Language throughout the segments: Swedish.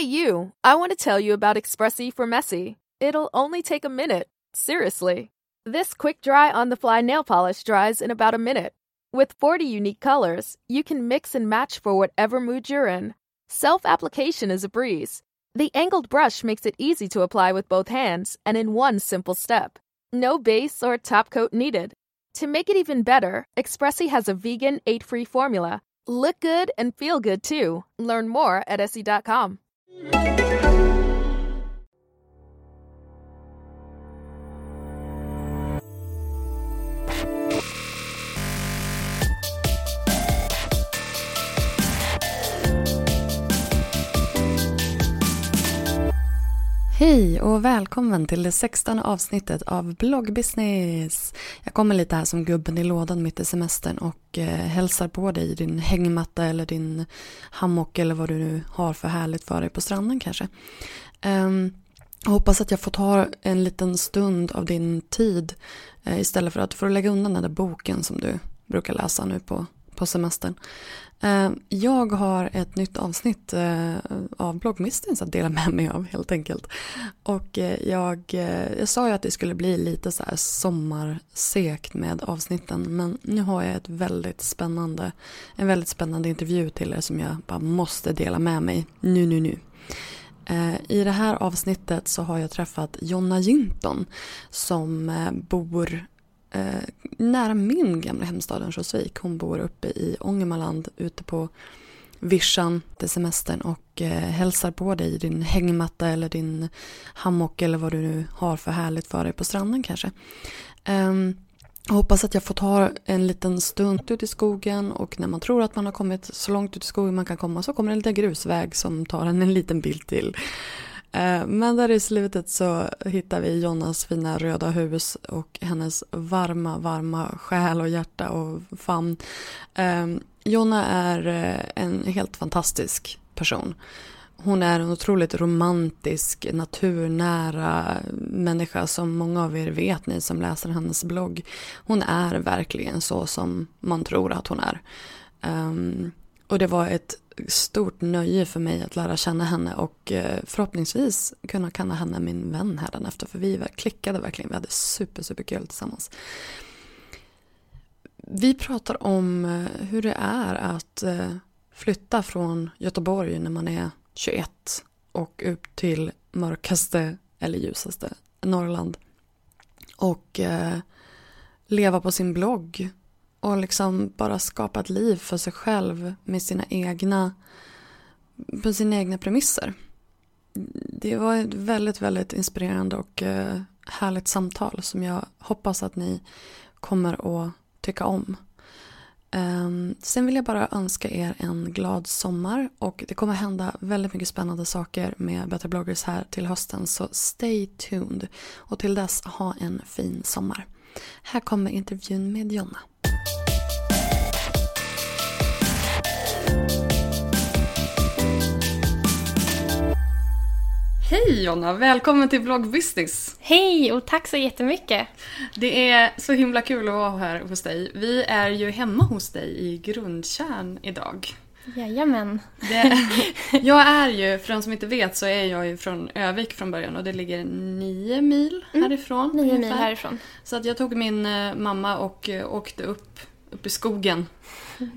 Hey, you! I want to tell you about Expressi for Messy. It'll only take a minute. Seriously. This quick dry on the fly nail polish dries in about a minute. With 40 unique colors, you can mix and match for whatever mood you're in. Self application is a breeze. The angled brush makes it easy to apply with both hands and in one simple step. No base or top coat needed. To make it even better, Expressi has a vegan, eight free formula. Look good and feel good too. Learn more at 嗯。Hej och välkommen till det sextonde avsnittet av bloggbusiness. Jag kommer lite här som gubben i lådan mitt i semestern och eh, hälsar på dig i din hängmatta eller din hammock eller vad du nu har för härligt för dig på stranden kanske. Um, jag hoppas att jag får ta en liten stund av din tid eh, istället för att, få lägga undan den där boken som du brukar läsa nu på, på semestern. Ehm, jag har ett nytt avsnitt eh, av bloggmistens att dela med mig av helt enkelt. Och eh, jag, eh, jag sa ju att det skulle bli lite så här sommarsekt med avsnitten men nu har jag ett väldigt spännande, en väldigt spännande intervju till er som jag bara måste dela med mig nu, nu, nu. Ehm, I det här avsnittet så har jag träffat Jonna Jinton som bor eh, nära min gamla hemstad Örnsköldsvik. Hon bor uppe i Ångermanland ute på vischan till semestern och eh, hälsar på dig i din hängmatta eller din hammock eller vad du nu har för härligt för dig på stranden kanske. Eh, hoppas att jag får ta en liten stund ut i skogen och när man tror att man har kommit så långt ut i skogen man kan komma så kommer en liten grusväg som tar en en liten bild till. Eh, men där i slutet så hittar vi Jonas fina röda hus och hennes varma, varma själ och hjärta och famn. Eh, Jonna är eh, en helt fantastisk person. Hon är en otroligt romantisk, naturnära människa som många av er vet, ni som läser hennes blogg. Hon är verkligen så som man tror att hon är. Um, och det var ett stort nöje för mig att lära känna henne och eh, förhoppningsvis kunna kalla henne min vän hädanefter för vi klickade verkligen, vi hade super, super kul tillsammans. Vi pratar om eh, hur det är att eh, flytta från Göteborg när man är 21 och upp till mörkaste eller ljusaste Norrland. Och leva på sin blogg och liksom bara skapa ett liv för sig själv med sina egna, på sina egna premisser. Det var ett väldigt, väldigt inspirerande och eh, härligt samtal som jag hoppas att ni kommer att tycka om. Ehm, sen vill jag bara önska er en glad sommar och det kommer hända väldigt mycket spännande saker med Better bloggers här till hösten så stay tuned och till dess ha en fin sommar. Här kommer intervjun med Jonna. Hej Jonna, välkommen till Vlogg Business. Hej och tack så jättemycket. Det är så himla kul att vara här hos dig. Vi är ju hemma hos dig i Grundkärn idag. Jajamän. Det, jag är ju, för de som inte vet, så är jag ju från Övik från början och det ligger nio mil mm. härifrån. Mm, nio mil härifrån. Så att jag tog min eh, mamma och eh, åkte upp, uppe i skogen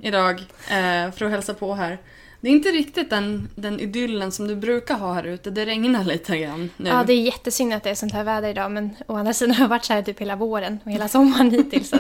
idag eh, för att hälsa på här. Det är inte riktigt den, den idyllen som du brukar ha här ute. Det regnar lite grann nu. Ja, det är jättesynd att det är sånt här väder idag. Men å andra sidan har jag varit så här typ hela våren och hela sommaren hittills. Så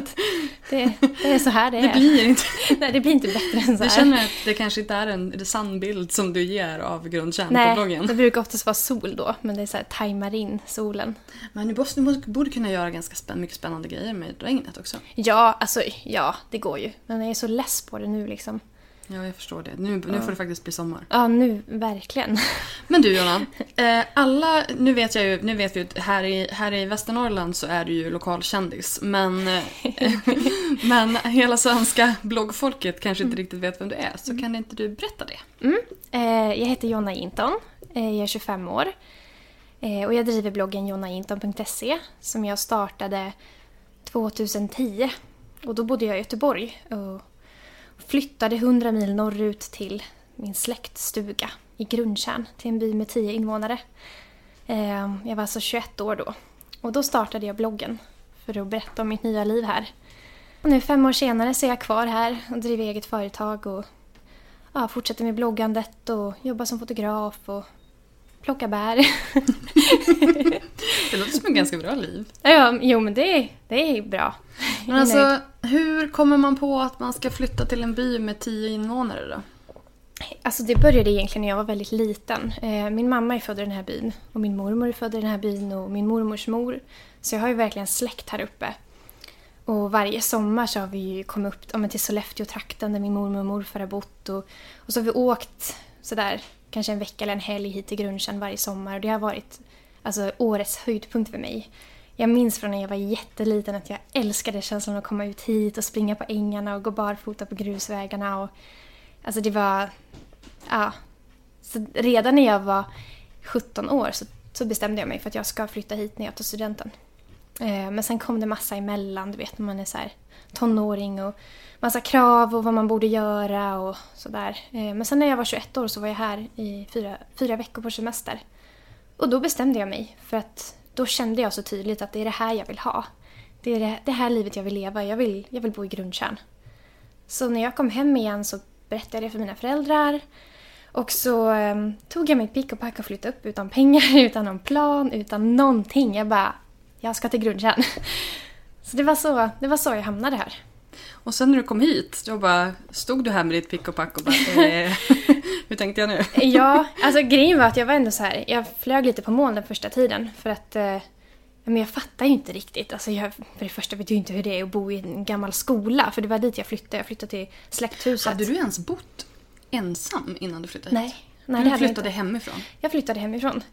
det, det, är så här det är. Det blir inte, Nej, det blir inte bättre än så här. Du känner att det kanske inte är en sann bild som du ger av grundkärn Nej, på bloggen? Nej, det brukar oftast vara sol då. Men det är så här, tajmar in solen. Men du, måste, du borde kunna göra ganska spänn, mycket spännande grejer med regnet också. Ja, alltså ja, det går ju. Men jag är så less på det nu liksom. Ja, jag förstår det. Nu, nu får det faktiskt bli sommar. Ja, nu verkligen. Men du Jonna, eh, alla, nu vet jag ju, nu vet vi att här i, här i Västernorrland så är du ju lokalkändis. Men, eh, men hela svenska bloggfolket kanske inte riktigt vet vem du är. Så kan inte du berätta det? Mm. Eh, jag heter Jonna Inton. jag är 25 år. och jag driver bloggen jonnainton.se som jag startade 2010. Och då bodde jag i Göteborg. Och flyttade 100 mil norrut till min släktstuga i Grundtjärn till en by med 10 invånare. Eh, jag var alltså 21 år då. Och då startade jag bloggen för att berätta om mitt nya liv här. Och nu fem år senare så är jag kvar här och driver eget företag och ja, fortsätter med bloggandet och jobbar som fotograf och plockar bär. det låter som ett ganska bra liv. Ja, jo men det, det är bra. Men alltså, hur kommer man på att man ska flytta till en by med tio invånare då? Alltså det började egentligen när jag var väldigt liten. Eh, min mamma är född i den här byn och min mormor är född i den här byn och min mormors mor. Så jag har ju verkligen släkt här uppe. Och varje sommar så har vi ju kommit upp ja, till Sollefteå-trakten där min mormor och morfar har bott. Och, och så har vi åkt sådär kanske en vecka eller en helg hit till Grundtjärn varje sommar. Och det har varit alltså, årets höjdpunkt för mig. Jag minns från när jag var jätteliten att jag älskade känslan att komma ut hit och springa på ängarna och gå barfota på grusvägarna. Och, alltså det var... Ja. Så redan när jag var 17 år så, så bestämde jag mig för att jag ska flytta hit när jag tar studenten. Eh, men sen kom det massa emellan, du vet när man är så här tonåring och massa krav och vad man borde göra och sådär. Eh, men sen när jag var 21 år så var jag här i fyra, fyra veckor på semester. Och då bestämde jag mig för att då kände jag så tydligt att det är det här jag vill ha. Det är det, det här livet jag vill leva. Jag vill, jag vill bo i Grundtjärn. Så när jag kom hem igen så berättade jag det för mina föräldrar. Och så eh, tog jag mitt pick och pack och flyttade upp utan pengar, utan någon plan, utan någonting. Jag bara, jag ska till Grundtjärn. Så det var så, det var så jag hamnade här. Och sen när du kom hit, då bara, stod du här med ditt pick och pack och bara eh, Hur tänkte jag nu? ja, alltså grejen var att jag var ändå så här, jag flög lite på moln den första tiden för att eh, men jag fattar ju inte riktigt. Alltså jag, för det första vet jag inte hur det är att bo i en gammal skola. För det var dit jag flyttade. Jag flyttade till släkthuset. Hade du ens bott ensam innan du flyttade hit? Nej. Nej, du flyttade jag hemifrån? Jag flyttade hemifrån.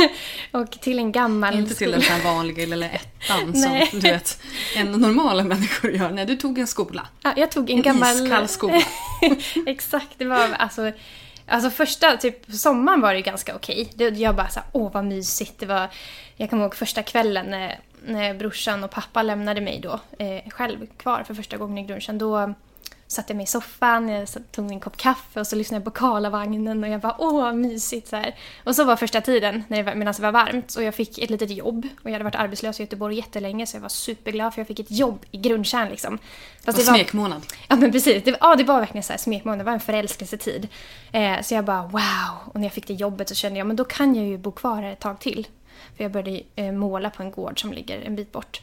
och till en gammal Inte till den här vanliga lilla ettan som du vet, en normala människor gör. Nej, du tog en skola. Ja, jag tog en, en gammal... iskall skola. Exakt, det var alltså... Alltså första, typ sommaren var det ganska okej. Okay. Jag bara såhär, åh vad mysigt. Det var, jag kommer ihåg första kvällen när, när brorsan och pappa lämnade mig då eh, själv kvar för första gången i Grundkärn. Då satte mig i soffan, jag tog en kopp kaffe och så lyssnade jag på Karlavagnen och jag bara åh mysigt så här. Och så var första tiden medan det var varmt och jag fick ett litet jobb och jag hade varit arbetslös i Göteborg jättelänge så jag var superglad för jag fick ett jobb i Grundtjärn liksom. Fast och det var, smekmånad. Ja men precis, det, ja, det var verkligen så här smekmånad, det var en förälskelsetid. Eh, så jag bara wow, och när jag fick det jobbet så kände jag men då kan jag ju bo kvar här ett tag till. För jag började eh, måla på en gård som ligger en bit bort.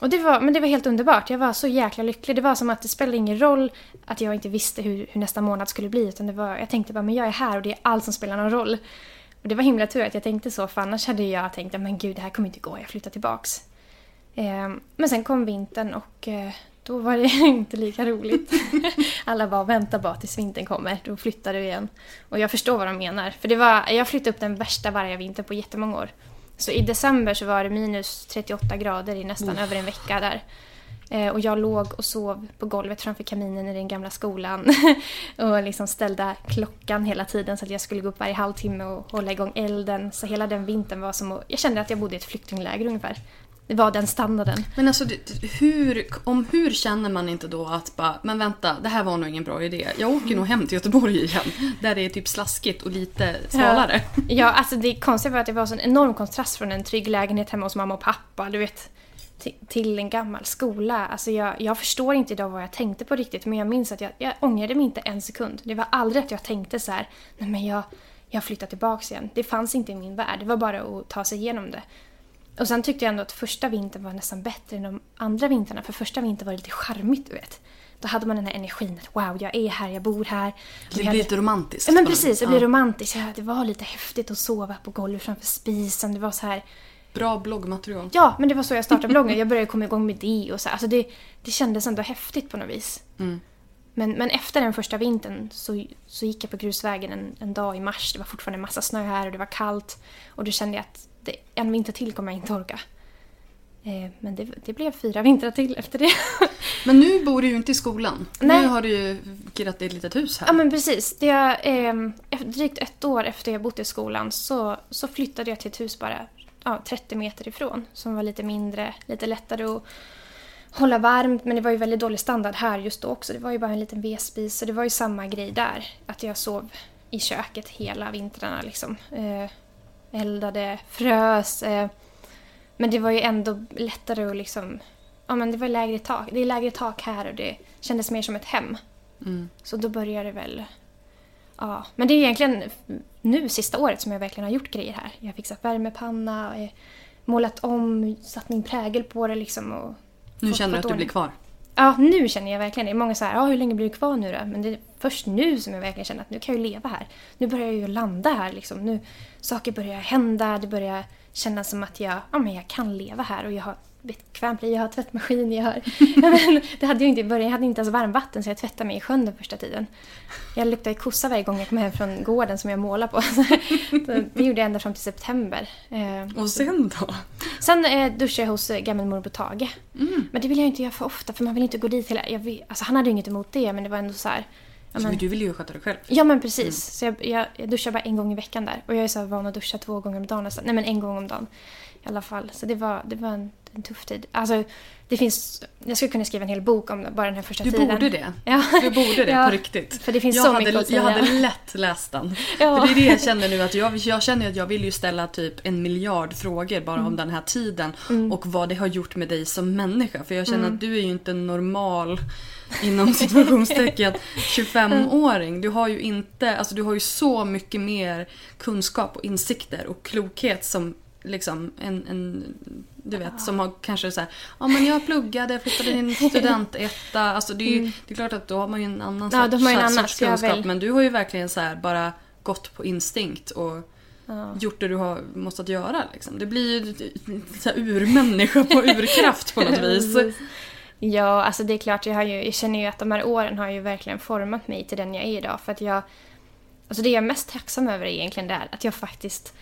Och det var, men det var helt underbart. Jag var så jäkla lycklig. Det var som att det spelade ingen roll att jag inte visste hur, hur nästa månad skulle bli. Utan det var, jag tänkte bara, men jag är här och det är allt som spelar någon roll. Och det var himla tur att jag tänkte så, för annars hade jag tänkt, men gud det här kommer inte gå, jag flyttar tillbaks. Eh, men sen kom vintern och eh, då var det inte lika roligt. Alla bara vänta bara tills vintern kommer, då flyttar du igen. Och jag förstår vad de menar. För det var, jag flyttade upp den värsta vargavintern på jättemånga år. Så i december så var det minus 38 grader i nästan mm. över en vecka där. Eh, och jag låg och sov på golvet framför kaminen i den gamla skolan. och liksom ställde klockan hela tiden så att jag skulle gå upp varje halvtimme och hålla igång elden. Så hela den vintern var som att, Jag kände att jag bodde i ett flyktingläger ungefär. Det var den standarden. Men alltså, hur, om hur känner man inte då att bara, men vänta, det här var nog ingen bra idé. Jag åker nog hem till Göteborg igen. Där det är typ slaskigt och lite svalare. Ja, ja alltså det konstiga var att det var en enorm kontrast från en trygg lägenhet hemma hos mamma och pappa. Du vet, till en gammal skola. Alltså jag, jag förstår inte idag vad jag tänkte på riktigt men jag minns att jag, jag ångrade mig inte en sekund. Det var aldrig att jag tänkte så här, nej men jag, jag flyttar tillbaks igen. Det fanns inte i min värld. Det var bara att ta sig igenom det. Och sen tyckte jag ändå att första vintern var nästan bättre än de andra vintrarna. För första vintern var det lite charmigt, du vet. Då hade man den här energin att wow, jag är här, jag bor här. Det blir hade... lite romantiskt. Ja men precis, det blir ja. romantiskt. Ja, det var lite häftigt att sova på golvet framför spisen. Det var så här... Bra bloggmaterial. Ja, men det var så jag startade bloggen. Jag började komma igång med det och så. Alltså det, det kändes ändå häftigt på något vis. Mm. Men, men efter den första vintern så, så gick jag på grusvägen en, en dag i mars. Det var fortfarande en massa snö här och det var kallt. Och då kände jag att det, en vinter till kommer jag inte orka. Eh, men det, det, blev fyra vintrar till efter det. Men nu bor du ju inte i skolan. Nej. Nu har du ju kirrat ett litet hus här. Ja men precis. Det eh, drygt ett år efter jag bott i skolan så, så flyttade jag till ett hus bara ja, 30 meter ifrån. Som var lite mindre, lite lättare att hålla varmt. Men det var ju väldigt dålig standard här just då också. Det var ju bara en liten vedspis. Så det var ju samma grej där. Att jag sov i köket hela vintrarna. Liksom. Eh, eldade, frös. Eh, men det var ju ändå lättare att liksom... Ja, men det var lägre tak. Det är lägre tak här och det kändes mer som ett hem. Mm. Så då började det väl... Ja, men det är egentligen nu sista året som jag verkligen har gjort grejer här. Jag har fixat värmepanna, målat om, satt min prägel på det liksom. Och Nu känner du att du blir kvar? Ja, nu känner jag verkligen det. Många säger ja, hur länge blir du kvar nu då? Men det är först nu som jag verkligen känner att nu kan jag ju leva här. Nu börjar jag ju landa här liksom. Nu, saker börjar hända, det börjar kännas som att jag, ja, men jag kan leva här och jag har bekvämt jag har tvättmaskin, jag har... Men, det hade jag inte i början, jag hade inte ens varmvatten så jag tvättade mig i sjön den första tiden. Jag luktade kossa varje gång jag kom hem från gården som jag målar på. Det gjorde jag ända fram till september. Eh, Och sen då? Sen eh, duschade jag hos eh, gammelmorbror Tage. Mm. Men det vill jag inte göra för ofta för man vill inte gå dit hela... Jag vill, alltså han hade ju inget emot det men det var ändå så här... Ja men, du vill ju sköta dig själv. ja, men precis. Så jag, jag, jag duschar bara en gång i veckan där. Och jag är så van att duscha två gånger om dagen nästan. Nej men en gång om dagen. I alla fall. Så det var, det var en, en tuff tid. Alltså det finns... Jag skulle kunna skriva en hel bok om bara den här första Du tiden. borde det. Ja. Du borde det Ja, på riktigt. För det finns jag så hade, mycket att säga. Jag hade lätt läst den. Ja. För det är det jag känner nu. att Jag, jag känner att jag vill ju ställa typ en miljard frågor bara Mm. om den här tiden. Och vad det har gjort med dig som människa. För jag känner Mm. att du är ju inte en normal inom situationstecken 25-åring. Du har ju inte, alltså du har ju så mycket mer kunskap och insikter och klokhet som liksom en, en du vet, som har kanske så här, ja men jag pluggade, flyttade till en studentetta. Alltså det är ju, det är klart att då har man ju en annan Mm. Ja, ju en sorts, sorts jag kunskap. väl- Men du har ju verkligen så här bara gått på instinkt och Ja. gjort det du har måste göra. Liksom. Det blir ju så här urmänniska på urkraft på något vis. Ja, alltså det är klart. Jag, har ju, jag känner ju att de här åren har ju verkligen format mig till den jag är idag. För att jag... Alltså det jag är mest tacksam över är egentligen det här, att jag faktiskt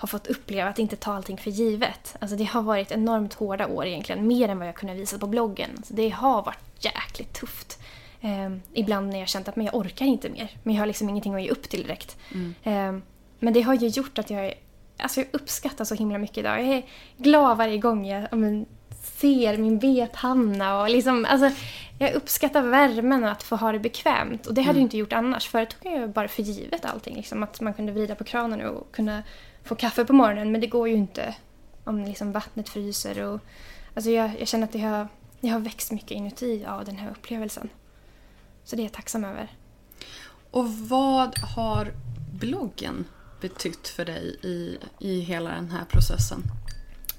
har fått uppleva att inte ta allting för givet. Alltså det har varit enormt hårda år egentligen. Mer än vad jag kunde visa på bloggen. Så det har varit jäkligt tufft. Eh, ibland när jag känt att men jag orkar inte mer. Men jag har liksom ingenting att ge upp till direkt. Eh, men det har ju gjort att jag, alltså jag uppskattar så himla mycket idag. Jag är glad varje gång jag ja, men, ser min vedpanna och liksom, alltså, jag uppskattar värmen och att få ha det bekvämt. Och det hade jag inte gjort annars. Förut tog jag bara för givet allting. Liksom, att man kunde vrida på kranen och kunna få kaffe på morgonen. Men det går ju inte om liksom vattnet fryser. Och, alltså jag, jag känner att det har, det har växt mycket inuti av den här upplevelsen. Så det är jag tacksam över. Och vad har bloggen betytt för dig i, i hela den här processen?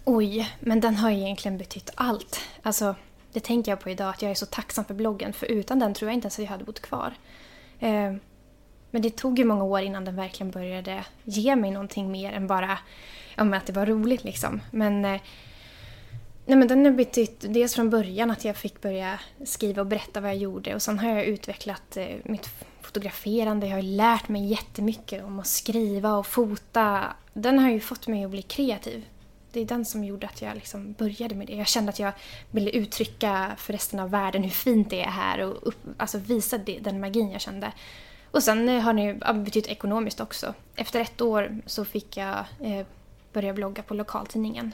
Oj, men den har egentligen betytt allt. Alltså, det tänker jag på idag, att jag är så tacksam för bloggen. För utan den tror jag inte ens att jag hade bott kvar. Eh, men det tog ju många år innan den verkligen började ge mig någonting mer än bara ja, att det var roligt. liksom. Men, eh, nej, men den har betytt dels från början att jag fick börja skriva och berätta vad jag gjorde. Och sen har jag utvecklat eh, mitt fotograferande. Jag har lärt mig jättemycket om att skriva och fota. Den har ju fått mig att bli kreativ. Det är den som gjorde att jag liksom började med det. Jag kände att jag ville uttrycka för resten av världen hur fint det är här och upp, alltså visa det, den magin jag kände. Och sen eh, har det ju betytt ekonomiskt också. Efter ett år så fick jag eh, börja blogga på lokaltidningen.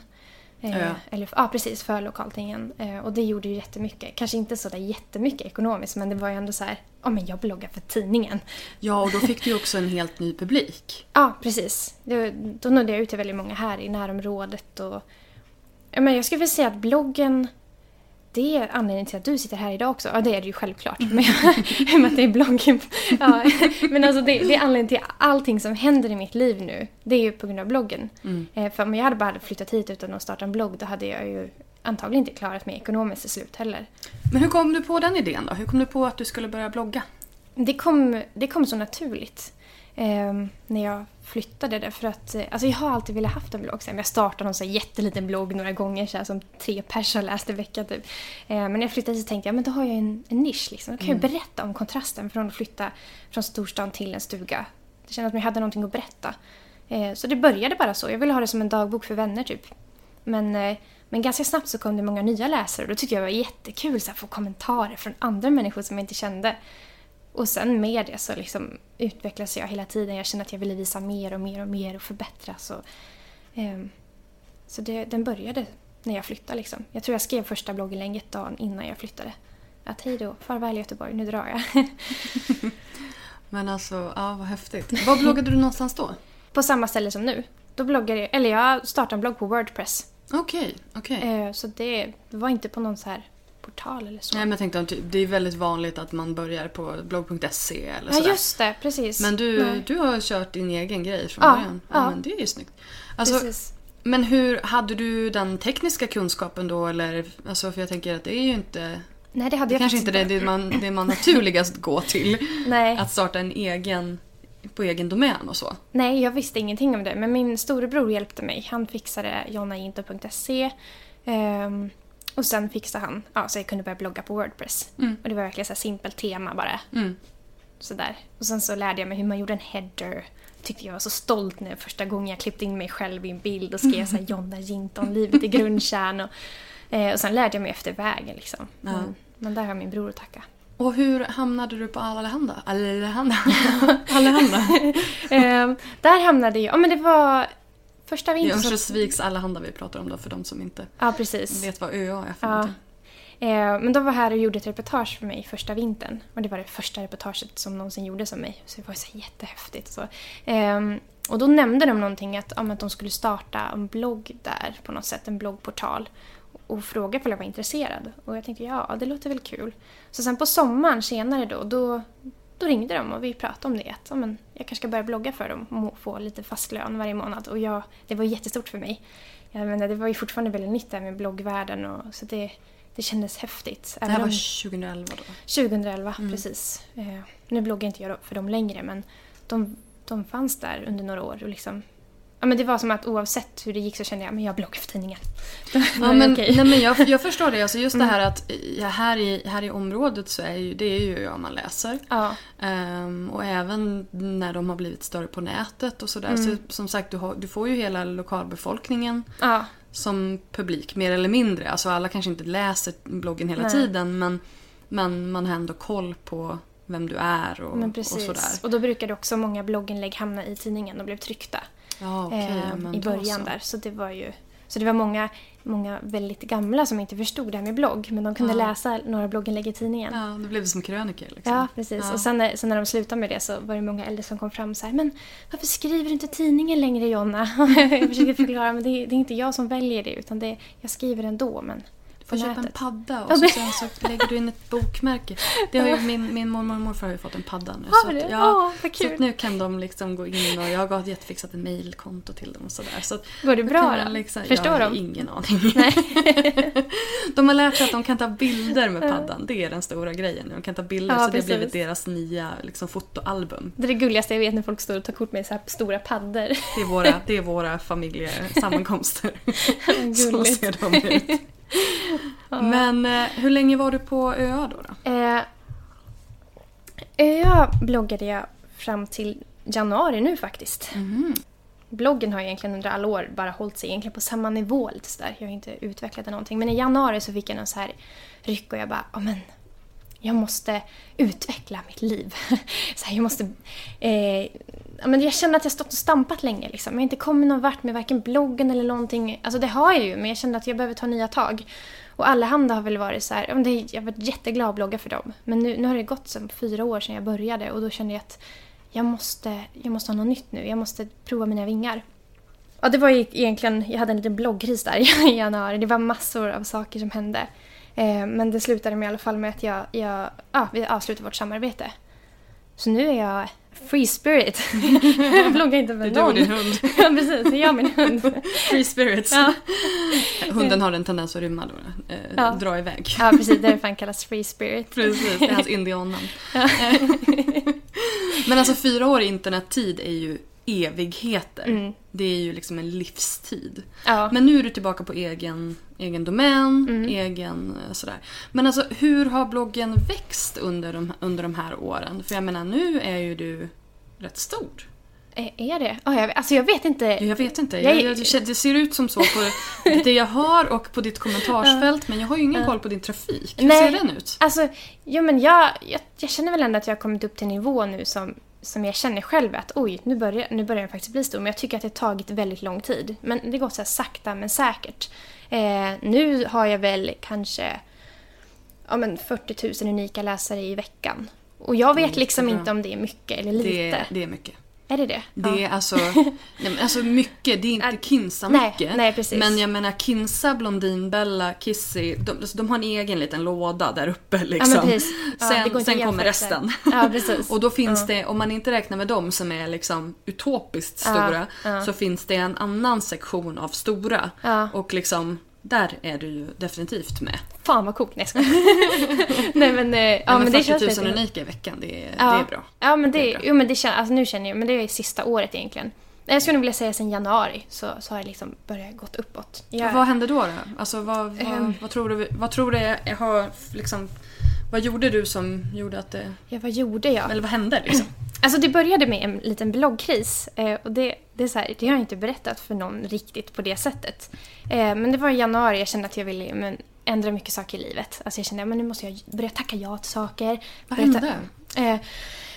Eh, Ja. Eller, ja, precis, för lokaltidningen. Eh, och det gjorde ju jättemycket. Kanske inte så där jättemycket ekonomiskt men det var ju ändå så här, ja men jag bloggar för tidningen. Ja, och då fick du ju också en helt ny publik. Ja, precis. Det, då nådde jag ut till väldigt många här i närområdet. Och, ja, men jag skulle vilja säga att bloggen, det är anledningen till att du sitter här idag också. Ja, det är det ju självklart. Men i och med att det är bloggen. Ja, men alltså det, det är anledningen till allting som händer i mitt liv nu. Det är ju på grund av bloggen. Eh, för om jag hade bara flyttat hit utan att starta en blogg, då hade jag ju antagligen inte klarat mig ekonomiskt till slut heller. Men hur kom du på den idén då? Hur kom du på att du skulle börja blogga? Det kom, det kom så naturligt eh, när jag flyttade därför att eh, alltså jag har alltid velat haft en blogg. Jag startade så här jätteliten blogg några gånger så här, som tre personer läste i veckan typ. Eh, men när jag flyttade så tänkte jag men då har jag en, en nisch. Liksom. Då kan jag berätta om kontrasten från att flytta från storstan till en stuga. Jag kände att jag hade någonting att berätta. Eh, så det började bara så. Jag ville ha det som en dagbok för vänner typ. Men, men ganska snabbt så kom det många nya läsare och då tyckte jag det var jättekul att få kommentarer från andra människor som jag inte kände. Och sen med det så liksom utvecklas jag hela tiden. Jag känner att jag ville visa mer och mer och mer och förbättras. Och, ehm, så det, den började när jag flyttade. Liksom. Jag tror jag skrev första blogginlägget dagen innan jag flyttade. Att hej då, farväl Göteborg, nu drar jag. Men alltså, ja vad häftigt. Var bloggade du någonstans då? På samma ställe som nu. Då bloggade jag, eller jag startade en blogg på Wordpress. Okej, okej. Eh, så det, det var inte på någon så här portal eller så. Nej men jag tänkte typ- det är väldigt vanligt att man börjar på blogg.se eller ja sådär. just det, precis. Men du, Nej. du har kört din egen grej från Ja, början. Ja, ja. men det är ju snyggt. Alltså, precis. men hur, hade du den tekniska kunskapen då eller? Alltså för jag tänker att det är ju inte... Nej det hade Det jag kanske inte är det man, det man naturligast går till. Nej. Att starta en egen, på egen domän och så. Nej, jag visste ingenting om det. Men min storebror hjälpte mig. Han fixade jonnainto.se. ehm, och sen fixade han ja, så jag kunde börja blogga på Wordpress. Mm. Och det var verkligen så här simpelt tema bara. Mm. Sådär. Och sen så lärde jag mig hur man gjorde en header. Tyckte jag var så stolt när första gången jag klippte in mig själv i en bild och skrev så här Jonna Jinton, livet i grundkärn. Och, eh, och sen lärde jag mig efter vägen liksom. Ja. Men, men där har min bror att tacka. Och hur hamnade du på Allehanda? Allehanda? Allehanda? Ehm, där hamnade jag, ja men det var första Det är vintern. Örnsköldsviks Allehanda vi pratar om då för de som inte Ja, vet vad ÖA är för Ja. någonting. Eh, men de var här och gjorde ett reportage för mig första vintern. Och det var det första reportaget som någonsin gjordes om mig. Så det var så jättehäftigt. Så. Ehm, och då nämnde de någonting att, om att de skulle starta en blogg där på något sätt, en bloggportal. Och frågade om jag var intresserad. Och jag tänkte ja, det låter väl kul. Så sen på sommaren senare då, då, då ringde de och vi pratade om det. Att, men, jag kanske ska börja blogga för dem och få lite fast lön varje månad. Och jag, det var jättestort för mig. Jag menar, det var ju fortfarande väldigt nytt där med bloggvärlden. Och, så det, det kändes häftigt. Det här Även var om- 2011 då? 2011, Mm. precis. Eh, nu bloggar inte jag för dem längre men de, de fanns där under några år. Och liksom, ja, men det var som att oavsett hur det gick så kände jag att jag bloggar för tidningen. Ja, men, okej. nej, men jag, jag förstår det. Alltså just Mm. det här att ja, här, i, här i området så är ju, det är ju ja, man läser. Ja, Ehm, och även när de har blivit större på nätet och sådär. Mm. Så, som sagt, du, har, du får ju hela lokalbefolkningen ja, som publik, mer eller mindre. Alltså alla kanske inte läser bloggen hela Nej. tiden men, men man har ändå koll på vem du är och, och sådär. Och då brukade också många blogginlägg hamna i tidningen och blev tryckta Ja, okej, eh, ja, men i början där. Så det var ju så det var många, många väldigt gamla som inte förstod det här med blogg men de kunde Ja. läsa några blogginlägg i tidningen. Ja, det blev som krönikor. Liksom. Ja, precis. Ja. Och sen när, sen när de slutade med det så var det många äldre som kom fram så här, men varför skriver du inte tidningen längre Jonna? jag försöker förklara, men det är, det är inte jag som väljer det utan det, jag skriver ändå, men får köpa en padda och så, sen så lägger du in ett bokmärke. Det har ju, min, min mormor och morfar har ju fått en padda nu. Har så att, ja, vad så nu kan de liksom gå in och jag har jättefixat ett mejlkonto till dem och sådär. Så Går det bra då? Liksom, Förstår jag har de? ingen aning. Nej. de har lärt sig att de kan ta bilder med paddan. Det är den stora grejen. De kan ta bilder Ja, så det har precis. blivit deras nya liksom, fotoalbum. Det är det gulligaste jag vet när folk står och tar kort med så här stora paddor. Det är våra, det är våra familjesammankomster. så ser de ut. Men eh, hur länge var du på ÖA då? då? Eh, ÖA bloggade jag fram till januari nu faktiskt. Mhm. Bloggen har egentligen under alla år bara hållit sig egentligen på samma nivå lite sådär. Jag har inte utvecklat någonting. Men i januari så fick jag någon så här ryck och jag bara, ja men jag måste utveckla mitt liv. så här, jag måste... Eh, men jag känner att jag stått och stampat länge liksom. Jag har inte kommit någon vart med varken bloggen eller någonting. Alltså det har jag ju, men jag kände att jag behöver ta nya tag. Och Allehanda har väl varit så här, jag har varit jätteglad att blogga för dem. Men nu, nu har det gått som fyra år sedan jag började och då kände jag att jag måste, jag måste ha något nytt nu. Jag måste prova mina vingar. Ja, det var ju egentligen, jag hade en liten bloggkris där i januari. Det var massor av saker som hände. Eh, men det slutade med i alla fall med att jag, jag, ja, vi avslutade vårt samarbete. Så nu är jag free spirit. jag bloggar inte med du någon. och din hund. ja, precis. Jag och min hund. Free spirits. Ja. Hunden har en tendens att rymma då. Eh, Ja. Dra iväg. ja, precis. Det är fan kallas free spirit. Precis, det är hans indiannamn. Men alltså fyra år internettid är ju evigheter. Mm. Det är ju liksom en livstid. Ja. Men nu är du tillbaka på egen, egen domän, Mm. egen eh, sådär. Men alltså hur har bloggen växt under de, under de här åren? För jag menar nu är ju du rätt stor. Är- Är det? Oh, jag, alltså jag vet inte. Jag vet inte, Jag- jag, det- det ser ut som så på det jag hör och på ditt kommentarsfält men jag har ju ingen koll på din trafik. Hur Nej. ser den ut? Alltså, jo men jag, jag, jag känner väl ändå att jag har kommit upp till en nivå nu som, som jag känner själv att oj, nu börjar, nu börjar den faktiskt bli stor. Men jag tycker att det har tagit väldigt lång tid. Men det går så här sakta men säkert. Eh, nu har jag väl kanske ja, men 40 000 unika läsare i veckan. Och jag vet Mm, liksom inte om det är mycket eller lite. Det, det är mycket. Är det det? Det är alltså, nej, men alltså mycket, det är inte Kinsa nej, mycket. nej, precis. Men jag menar Kinsa, Blondin, Bella, Kissy, de, de har en egen liten låda där uppe liksom. Ja, men precis. Ja, sen sen kommer resten. Ja, precis. Och då finns Ja. det, om man inte räknar med dem som är liksom utopiskt stora, så finns det en annan sektion av stora. Och liksom, där är du ju definitivt med. Fan vad coolt. Nej. Nej men, eh, ja, Ja, men det 40 000 känns lite... unika i veckan, det är, Ja. det är bra. Ja men det, Det är bra. jo, men det alltså nu känner jag, men det är sista året egentligen. Jag skulle nog vilja säga sen januari så, så har det liksom börjat gått uppåt. Jag, Vad hände då? då? Alltså, vad, vad, Ehm. vad tror du, vad tror du har liksom, vad gjorde du som gjorde att det, ja, vad gjorde jag? eller vad hände liksom? Alltså det började med en liten bloggkris. Eh, och det, det, är så här, det har jag inte berättat för någon riktigt på det sättet. Eh, men det var i januari jag kände att jag ville men, ändra mycket saker i livet. Alltså jag kände att nu måste jag börja tacka ja till saker. Vad hände? Eh,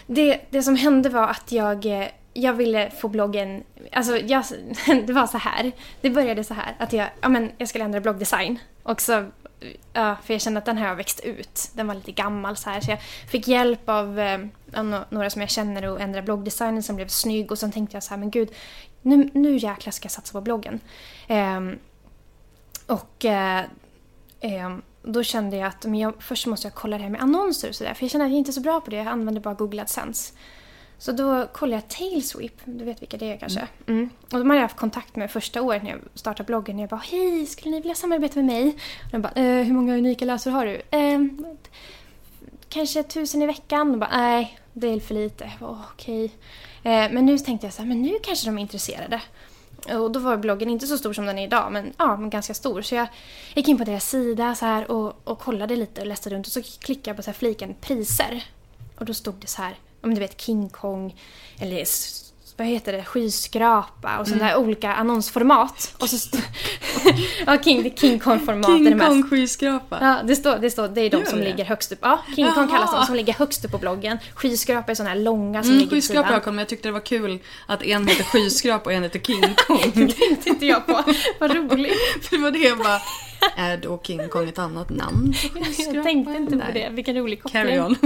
det, det som hände var att jag, jag ville få bloggen... Alltså jag, det var så här. Det började så här att jag, ja, men jag skulle ändra bloggdesign. Och så, ja, för jag kände att den här har växt ut. Den var lite gammal så här. Så jag fick hjälp av eh, av några som jag känner att ändra bloggdesignen som blev snygg. Och sen tänkte jag så här, men gud, nu, nu jäklar ska jag satsa på bloggen. Eh, och eh, ehm, då kände jag att men jag, först måste jag kolla det här med annonser och sådär. För jag känner att jag inte är så bra på det. Jag använder bara Google AdSense. Så då kollade jag Tailsweep. Du vet vilka det är kanske? Mm. Och de hade jag haft kontakt med första året när jag startade bloggen. Jag bara Hej, skulle ni vilja samarbeta med mig? Och de bara eh, Hur många unika läsare har du? Ehm, kanske tusen i veckan. Och bara Nej, det är för lite. Okej. Eh, men nu tänkte jag så här, men nu kanske de är intresserade. Och då var bloggen inte så stor som den är idag, men, ja, men ganska stor. Så jag gick in på deras sida så här och, och kollade lite och läste runt och så klickade jag på så här fliken priser. Och då stod det så här, om du vet King Kong eller vad heter det, skyskrapa och sådana där olika annonsformat. Och så ja, King, det King Kong-format. det King. Kong skyskrapa. Ja, det står, det står, det är de Gör som det? ligger högst upp. Ja, King Kong Jaha. kallas de som ligger högst upp på bloggen. Skyskrapa är sådana här långa som Mm, ligger skyskrapa jag kommit, men jag tyckte det var kul att en heter skyskrapa och en heter King Kong. tänkte inte jag på. Vad roligt. För det var det jag bara, är då King Kong ett annat namn Jag tänkte inte på det. Vilken rolig koppling. Carry on.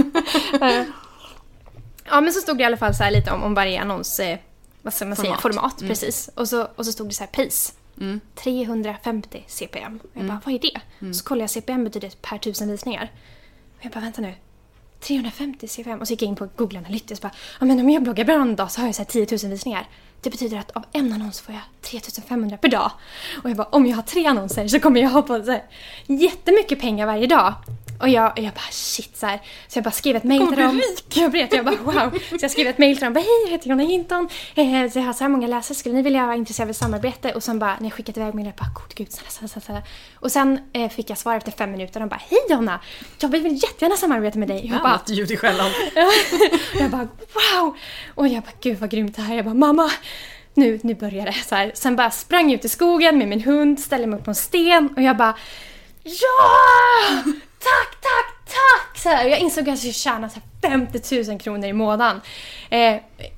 Ja, men så stod det i alla fall så lite om, om varje annons... Eh, vad ska man säga? Format. Format, precis. Och så, och så stod det så här pris. Mm. 350 CPM. Och jag bara, vad är det? Så kollade jag CPM betyder per tusen visningar. Och jag bara, vänta nu. 350 CPM. Och så gick jag in på Google Analytics och bara, ja men om jag bloggar bra en dag så har jag så här 10 000 visningar. Det betyder att av en annons får jag 3500 per dag. Och jag bara, om jag har tre annonser så kommer jag ha på så här, jättemycket pengar varje dag. Och jag, och jag bara shit så här. Så jag bara skrev ett kommer till dem. rik. Jag vet, jag bara wow. Så jag skrev ett mejl till dem. Bara, Hej, jag heter Jonna Hinton. Eh, så jag har så här många läsare. Skulle ni vilja vara intresserade av samarbete? Och sen bara när jag skickat iväg mejlet, bara gud, gud, snälla, snälla, snälla. Och sen eh, fick jag svar efter fem minuter. De bara hej Jonna. Jag vill jättegärna samarbeta med dig. Jag bara, Annat ljud i skällan. jag bara wow! Och jag bara gud vad grymt det här är. Jag bara mamma, nu, nu börjar det. Så här. Sen bara sprang jag ut i skogen med min hund, ställde mig upp på en sten och jag bara ja! Tack, tack, tack! Så här, jag insåg att jag skulle tjäna så här 50 000 kronor i månaden. Eh,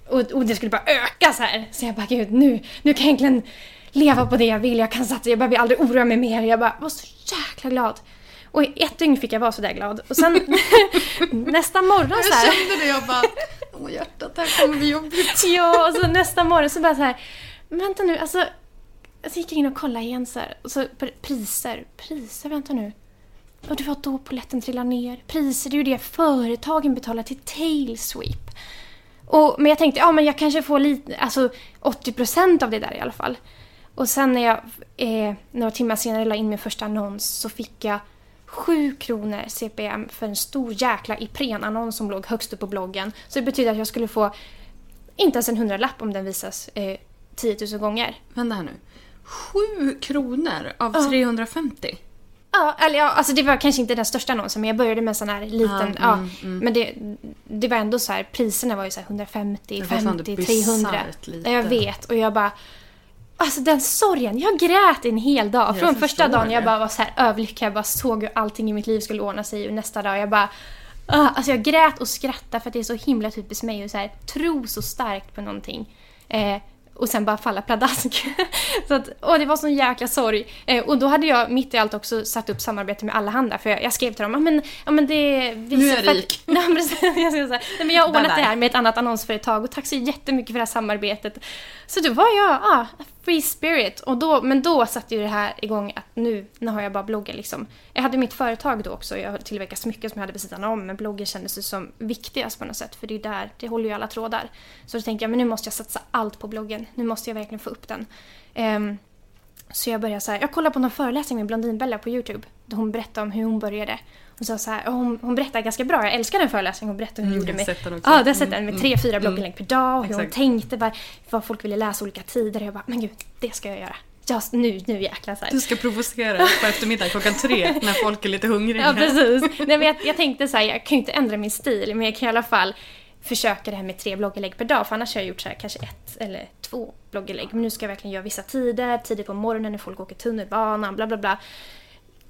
och, och det skulle bara öka så här. Så jag bara gud nu, nu kan jag egentligen leva på det jag vill. Jag kan satsa, jag behöver aldrig oroa mig mer. Jag bara var så jäkla glad. Och i ett dygn fick jag vara så där glad. Och sen nästa morgon så Jag här. kände det, jag bara, åh hjärtat, det här kommer bli jobbigt. Ja, och så nästa morgon så bara så här. Vänta nu, alltså. Så gick jag in och kollade igen så här. Och så pr- priser, priser, vänta nu. Och det var då polletten trillade ner. Priser, det är ju det företagen betalar till Tailsweep. Och, men jag tänkte, ja men jag kanske får lite, alltså 80% av det där i alla fall. Och sen när jag eh, några timmar senare la in min första annons så fick jag 7 kronor CPM för en stor jäkla Ipren-annons som låg högst upp på bloggen. Så det betyder att jag skulle få inte ens en hundralapp om den visas eh, 10 000 gånger. Vänta här nu. Sju kronor av Ja. 350? Ja, eller ja, alltså det var kanske inte den största annonsen men jag började med en sån här liten, Ja, ja. mm, mm. Men det, det var ändå så här, priserna var ju så här 150, Det var fan 50, det 300. bisarrt lite. Jag vet och jag bara Alltså den sorgen, jag grät en hel dag. Jag Från första dagen jag det. bara var så här överlycklig, jag bara såg hur allting i mitt liv skulle ordna sig och nästa dag jag bara ah, Alltså jag grät och skrattade för att det är så himla typiskt mig att så här, tro så starkt på någonting. Eh, och sen bara falla pladask. så att, åh, det var sån jäkla sorg. Eh, och då hade jag mitt i allt också satt upp samarbete med Allahanda för jag, jag skrev till dem, ja men, ja, men det... Nu är jag rik. Nej, precis, jag, ska säga, nej, men jag har ordnat det här med ett annat annonsföretag och tack så jättemycket för det här samarbetet. Så då var jag, ja, free spirit. Och då, men då satte ju det här igång att nu, nu har jag bara bloggen liksom. Jag hade mitt företag då också, jag tillverkade smycken som jag hade vid sidan om, men bloggen kändes ju som viktigast på något sätt, för det är där, det håller ju alla trådar. Så då tänkte jag, men nu måste jag satsa allt på bloggen, nu måste jag verkligen få upp den. Um, så jag började så här, jag kollade på någon föreläsning med Blondinbella på Youtube, där hon berättade om hur hon började. Hon, sa så här, hon, hon berättade ganska bra, jag älskar den föreläsningen hon berättade hur hon mm, gjorde med... Ja, jag har sett den med mm, tre, fyra mm, blogginlägg per dag och hur hon tänkte, vad, vad folk ville läsa olika tider. Jag bara, men gud, det ska jag göra. Just nu, nu jäklar så här. Du ska provocera på eftermiddagen klockan tre när folk är lite hungriga. Ja, precis. Nej, men jag, jag tänkte så här, jag kan ju inte ändra min stil, men jag kan i alla fall försöka det här med tre blogginlägg per dag, för annars har jag gjort så här, kanske ett eller två blogginlägg. Men nu ska jag verkligen göra vissa tider, tidigt på morgonen när folk åker tunnelbanan, bla bla bla.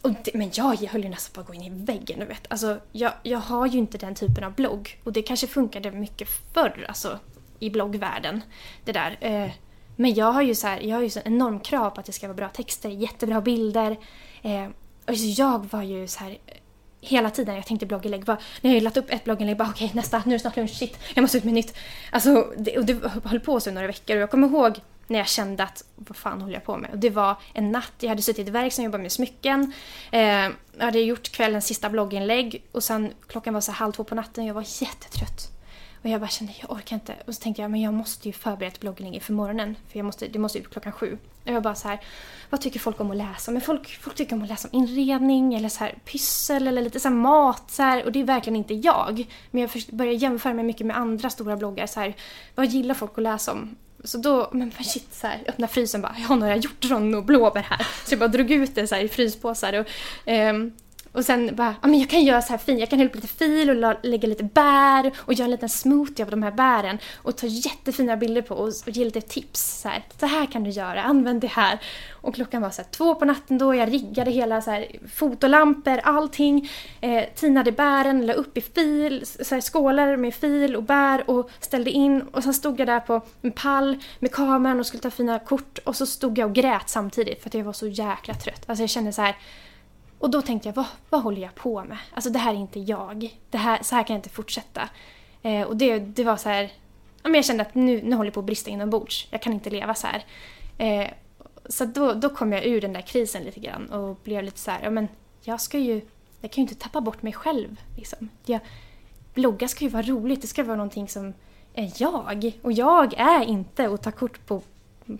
Och det, men jag höll ju nästan på att gå in i väggen, du vet. Alltså, jag, jag har ju inte den typen av blogg. Och det kanske funkade mycket förr, alltså i bloggvärlden. Det där. Eh, men jag har ju så här, jag har ju så enorm krav på att det ska vara bra texter, jättebra bilder. Eh, och jag var ju så här hela tiden jag tänkte blogginlägg. Bara, när jag lagt upp ett blogginlägg, bara okej okay, nästa, nu är det snart lunch, shit, jag måste ut med nytt. Alltså, det, och det höll på så några veckor och jag kommer ihåg när jag kände att vad fan håller jag på med? Och det var en natt, jag hade suttit i verk som jobbade med smycken. Eh, jag hade gjort kvällens sista blogginlägg och sen klockan var så halv två på natten och jag var jättetrött. Och jag bara kände, jag orkar inte. Och så tänkte jag, men jag måste ju förbereda ett blogginlägg inför morgonen. För jag måste, det måste ut klockan sju. Och jag bara så här, vad tycker folk om att läsa? Men folk, folk tycker om att läsa om inredning eller så här pyssel eller lite så mat. Så här, och det är verkligen inte jag. Men jag börjar jämföra mig mycket med andra stora bloggar. Så här, vad gillar folk att läsa om? Så då, men shit, så här, öppna frysen bara, jag har några hjortron och blåbär här. Så jag bara drog ut det så här, i fryspåsar. Och, um, och sen bara, ja men jag kan göra så här fint, jag kan hälla upp lite fil och lägga lite bär och göra en liten smoothie av de här bären och ta jättefina bilder på och, och ge lite tips. Så här, så här kan du göra, använd det här. Och klockan var så här, två på natten då, jag riggade hela så här, fotolampor, allting. Eh, tinade bären, la upp i fil, så här, skålar med fil och bär och ställde in. Och sen stod jag där på en pall med kameran och skulle ta fina kort och så stod jag och grät samtidigt för att jag var så jäkla trött. Alltså jag kände så här och då tänkte jag, vad, vad håller jag på med? Alltså det här är inte jag. Det här, så här kan jag inte fortsätta. Eh, och det, det var så här, ja, men jag kände att nu, nu håller jag på att brista inombords. Jag kan inte leva så här. Eh, så då, då kom jag ur den där krisen lite grann och blev lite så här, ja men jag ska ju, jag kan ju inte tappa bort mig själv. Liksom. Jag, blogga ska ju vara roligt, det ska vara någonting som är jag. Och jag är inte att ta kort på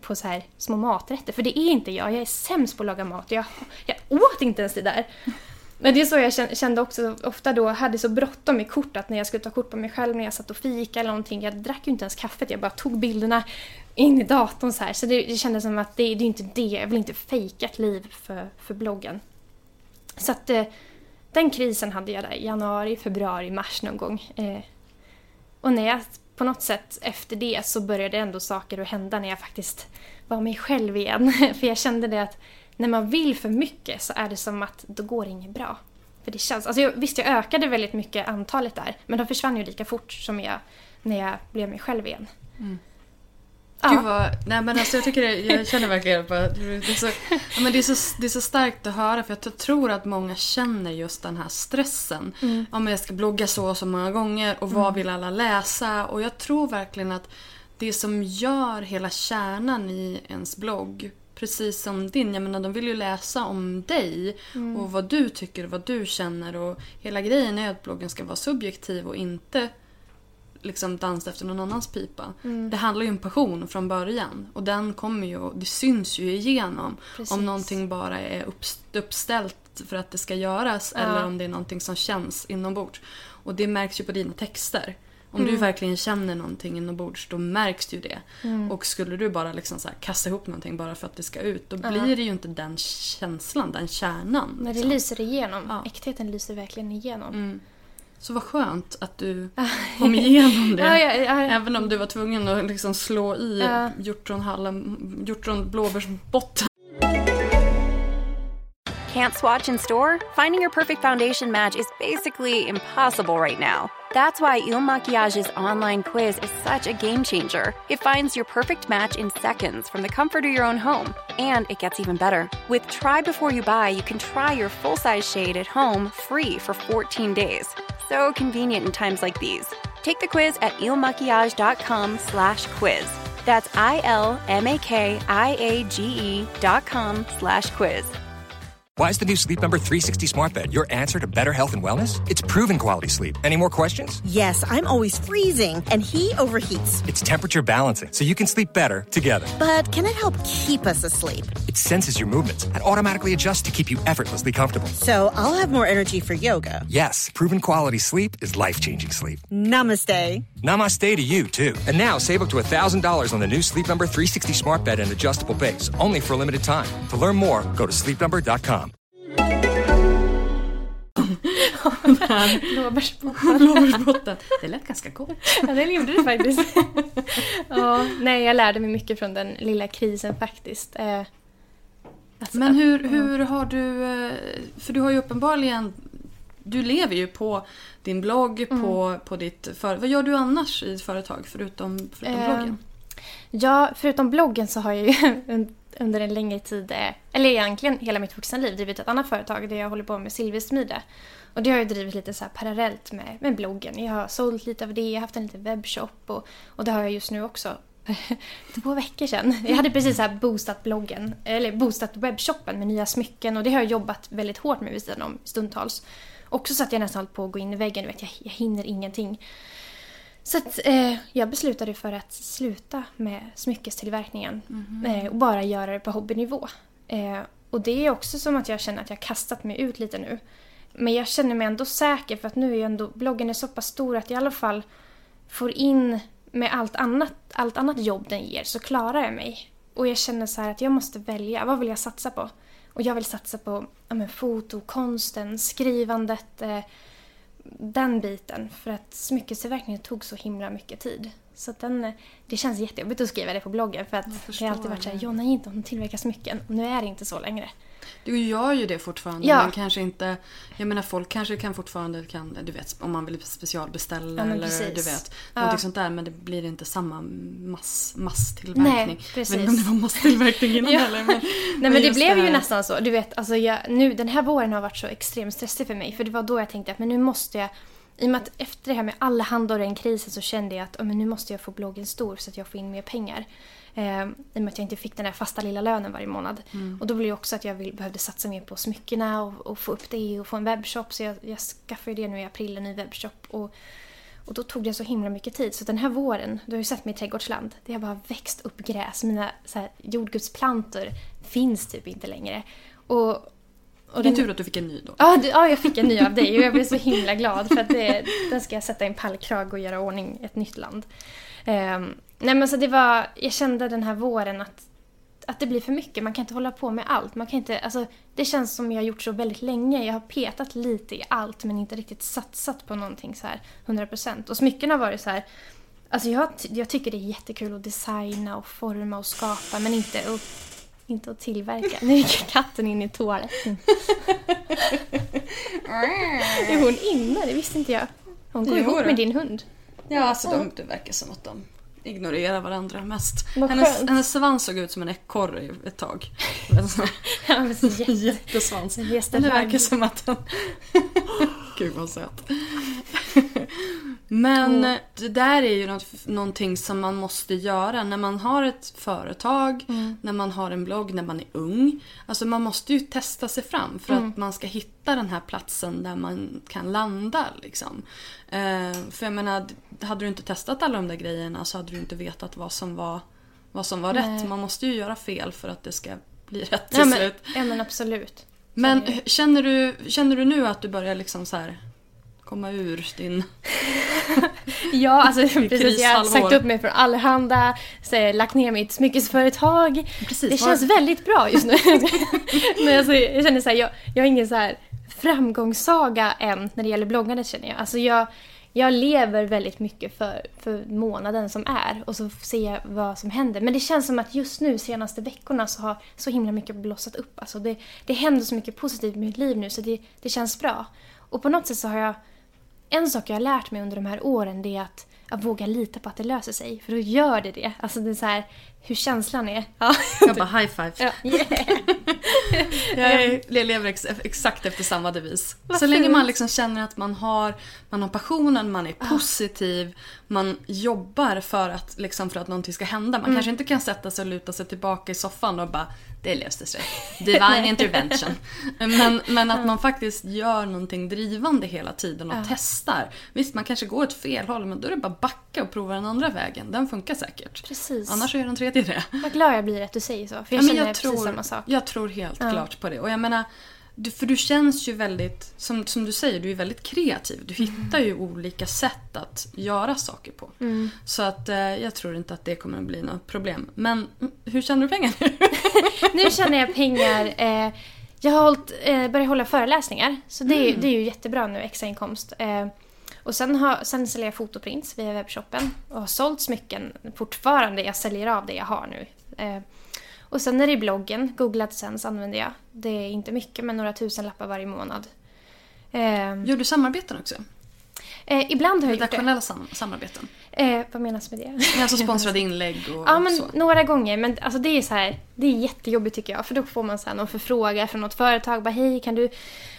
på så här små maträtter. För det är inte jag. Jag är sämst på att laga mat. Jag, jag åt inte ens det där. Men det är så jag kände också ofta då, hade så bråttom med kort att när jag skulle ta kort på mig själv när jag satt och fika eller någonting, jag drack ju inte ens kaffet, jag bara tog bilderna in i datorn så här. Så det, det kändes som att det, det är inte det, jag vill inte fejka ett liv för, för bloggen. Så att eh, den krisen hade jag där i januari, februari, mars någon gång. Eh, och när jag på något sätt efter det så började ändå saker att hända när jag faktiskt var mig själv igen. för jag kände det att när man vill för mycket så är det som att då går det inget bra. För det känns, alltså jag, visst jag ökade väldigt mycket antalet där men de försvann ju lika fort som jag när jag blev mig själv igen. Mm. Ja. Gud vad, nej men alltså jag tycker det, jag känner verkligen på det är, så, ja, men det, är så, det är så starkt att höra för jag tror att många känner just den här stressen. Mm. Om jag ska blogga så och så många gånger och vad mm. vill alla läsa? Och jag tror verkligen att det som gör hela kärnan i ens blogg Precis som din, jag menar de vill ju läsa om dig mm. och vad du tycker och vad du känner och hela grejen är att bloggen ska vara subjektiv och inte liksom dansa efter någon annans pipa. Mm. Det handlar ju om passion från början och den kommer ju, det syns ju igenom. Precis. Om någonting bara är uppställt för att det ska göras ja. eller om det är någonting som känns inombords. Och det märks ju på dina texter. Om mm. du verkligen känner någonting inombords då märks ju det. Mm. Och skulle du bara liksom så kasta ihop någonting bara för att det ska ut då blir det ju inte den känslan, den kärnan. Men det liksom. lyser igenom. Ja. Äktheten lyser verkligen igenom. Mm. Så vad skönt att du ah. kom igenom det. ja, ja, ja, Även om du var tvungen att liksom slå i ja. hjortron, hjortron blåbärsbotten. Can't swatch in store? Finding your perfect foundation match is basically impossible right now. That's why Il Maquiage's online quiz is such a game changer. It finds your perfect match in seconds from the comfort of your own home. And it gets even better. With Try Before You Buy, you can try your full size shade at home free for 14 days. So convenient in times like these. Take the quiz at ilmakiage.com slash quiz. That's I-L-M-A-K-I-A-G-E dot com slash quiz. Why is the new Sleep Number 360 smart bed your answer to better health and wellness? It's proven quality sleep. Any more questions? Yes, I'm always freezing, and he overheats. It's temperature balancing, so you can sleep better together. But can it help keep us asleep? It senses your movements and automatically adjusts to keep you effortlessly comfortable. So I'll have more energy for yoga. Yes, proven quality sleep is life changing sleep. Namaste. Namaste to you, too. And now save up to $1,000 on the new Sleep Number 360 smart bed and adjustable base, only for a limited time. To learn more, go to sleepnumber.com. Blåbärsbotten. Blåbärsbotten. Det lät ganska gott. Ja, det gjorde det faktiskt. ja, nej, jag lärde mig mycket från den lilla krisen faktiskt. Eh, alltså, Men hur, hur har du... eh, För du har ju uppenbarligen... Du lever ju på din blogg, på, på ditt företag. Vad gör du annars i ett företag förutom, förutom Eh, bloggen? Ja, förutom bloggen så har jag ju under en längre tid, eh, eller egentligen hela mitt vuxna liv, drivit ett annat företag där jag håller på med silversmide. Och det har jag drivit lite så här parallellt med, med bloggen. Jag har sålt lite av det, jag har haft en liten webbshop och, och det har jag just nu också. Två veckor sedan. Jag hade precis så här boostat bloggen, eller boostat webbshoppen med nya smycken och det har jag jobbat väldigt hårt med vid sidan om stundtals. Också så att jag nästan hållit på att gå in i väggen, du vet, jag, jag hinner ingenting. Så att, eh, jag beslutade för att sluta med smyckestillverkningen eh, och bara göra det på hobbynivå. Eh, och det är också som att jag känner att jag har kastat mig ut lite nu. Men jag känner mig ändå säker för att nu är ändå bloggen är så pass stor att jag i alla fall får in med allt annat, allt annat jobb den ger så klarar jag mig. Och jag känner så att jag måste välja, vad vill jag satsa på? Och jag vill satsa på ja, men, foto, konsten, skrivandet, eh, den biten. För att smyckestillverkningen tog så himla mycket tid. Så den, det känns jättejobbigt att skriva det på bloggen för att det förstår har alltid varit så här, det. Jonna inte hon tillverkar smycken. Och nu är det inte så längre. Du gör ju det fortfarande Ja. men kanske inte... Jag menar folk kanske kan fortfarande kan, du vet om man vill specialbeställa Ja, men eller precis. du vet Ja. någonting sånt där men det blir inte samma mass, masstillverkning. Nej, precis. Jag vet inte om det var masstillverkning innan Ja. heller. Men, Nej men det just blev ju här- nästan så. Du vet, alltså jag, nu, den här våren har varit så extremt stressig för mig. För det var då jag tänkte att men nu måste jag... I och med att efter det här med alla hand och den krisen så kände jag att men nu måste jag få bloggen stor så att jag får in mer pengar. Eh, I och med att jag inte fick den där fasta lilla lönen varje månad. Och då blev det också att jag vill, behövde satsa mer på smyckena och, och få upp det och få en webbshop. Så jag, jag skaffade det nu i april, en ny webbshop. Och, och då tog det så himla mycket tid. Så den här våren, du har ju sett mig i trädgårdsland. Det har bara växt upp gräs. Mina så här, jordgubbsplantor finns typ inte längre. Och, och Vilken tur att du fick en ny då. Ja, du, ja, jag fick en ny av dig och jag blev så himla glad för att det, den ska jag sätta i en pallkrage och göra ordning ett nytt land. Ehm, nej men så det var, jag kände den här våren att, att det blir för mycket. Man kan inte hålla på med allt. Man kan inte, alltså, det känns som jag har gjort så väldigt länge. Jag har petat lite i allt men inte riktigt satsat på någonting så här 100%. Och smycken har varit så här, alltså jag, jag tycker det är jättekul att designa och forma och skapa men inte att, inte att tillverka. Nu gick katten in i toaletten. Är hon inne? Det visste inte jag. Hon går Jo ihop med din hund. Ja, alltså de, det verkar som att de ignorerar varandra mest. Hennes, hennes svans såg ut som en ekorre ett tag. Jätte... Jättesvans. Jätte- Men det verkar som att den... Gud vad söt. Men det där är ju något, någonting som man måste göra när man har ett företag, när man har en blogg, när man är ung. Alltså man måste ju testa sig fram för att man ska hitta den här platsen där man kan landa. Liksom. Eh, för jag menar, hade du inte testat alla de där grejerna så hade du inte vetat vad som var, vad som var Nej. rätt. Man måste ju göra fel för att det ska bli rätt till Ja men, slut. ja men absolut. Men känner du, känner du nu att du börjar liksom så här komma ur din... Ja, alltså precis. Jag har sagt upp mig från allehanda, så lagt ner mitt smyckesföretag. Precis, Det vad- känns väldigt bra just nu. Men alltså, jag känner så här, jag, jag har ingen så här framgångssaga än när det gäller bloggandet känner jag. Alltså jag, jag lever väldigt mycket för, för månaden som är och så ser jag vad som händer. Men det känns som att just nu, senaste veckorna, så har så himla mycket blossat upp. Alltså det, det händer så mycket positivt i mitt liv nu så det, det känns bra. Och på något sätt så har jag... En sak jag har lärt mig under de här åren det är att att våga lita på att det löser sig. För då gör det det. Alltså det är så här, hur känslan är. Ja. Jag bara high five. Ja, yeah. Jag, är, jag lever ex, exakt efter samma devis. Vad så länge man liksom känner att man har, man har passionen, man är positiv, man jobbar för att, liksom för att någonting ska hända. Man kanske inte kan sätta sig och luta sig tillbaka i soffan och bara det löste sig. Divine intervention. Men, men att man faktiskt gör någonting drivande hela tiden och testar. Visst, man kanske går åt fel håll men då är det bara backa och prova den andra vägen. Den funkar säkert. Precis. Annars gör den tredje det. Vad glad jag blir att du säger så. För jag Ja, känner jag, precis tror, samma sak. jag tror helt klart på det. Och jag menar, du, för du känns ju väldigt, som, som du säger, du är väldigt kreativ. Du Mm. hittar ju olika sätt att göra saker på. Mm. Så att eh, jag tror inte att det kommer att bli något problem. Men mm, hur tjänar du pengar nu? Nu tjänar jag pengar. Eh, jag har hållit, eh, börjat hålla föreläsningar. Så det, är- Mm. det är ju jättebra nu, extra inkomst. Eh, och sen, har, sen säljer jag fotoprints via webbshoppen. Och har sålt smycken fortfarande. Jag säljer av det jag har nu. Och sen är det bloggen. Google AdSense använder jag. Det är inte mycket, men några tusen lappar varje månad. Eh, Gör du samarbeten också? eh, ibland har jag gjort det. Redaktionella sam- samarbeten? Eh, vad menas med det? Alltså sponsrade inlägg och Ja, men så? några gånger. Men alltså det är så här, det är jättejobbigt tycker jag. För då får man så här någon förfrågan från något företag. Bara, hej, kan du...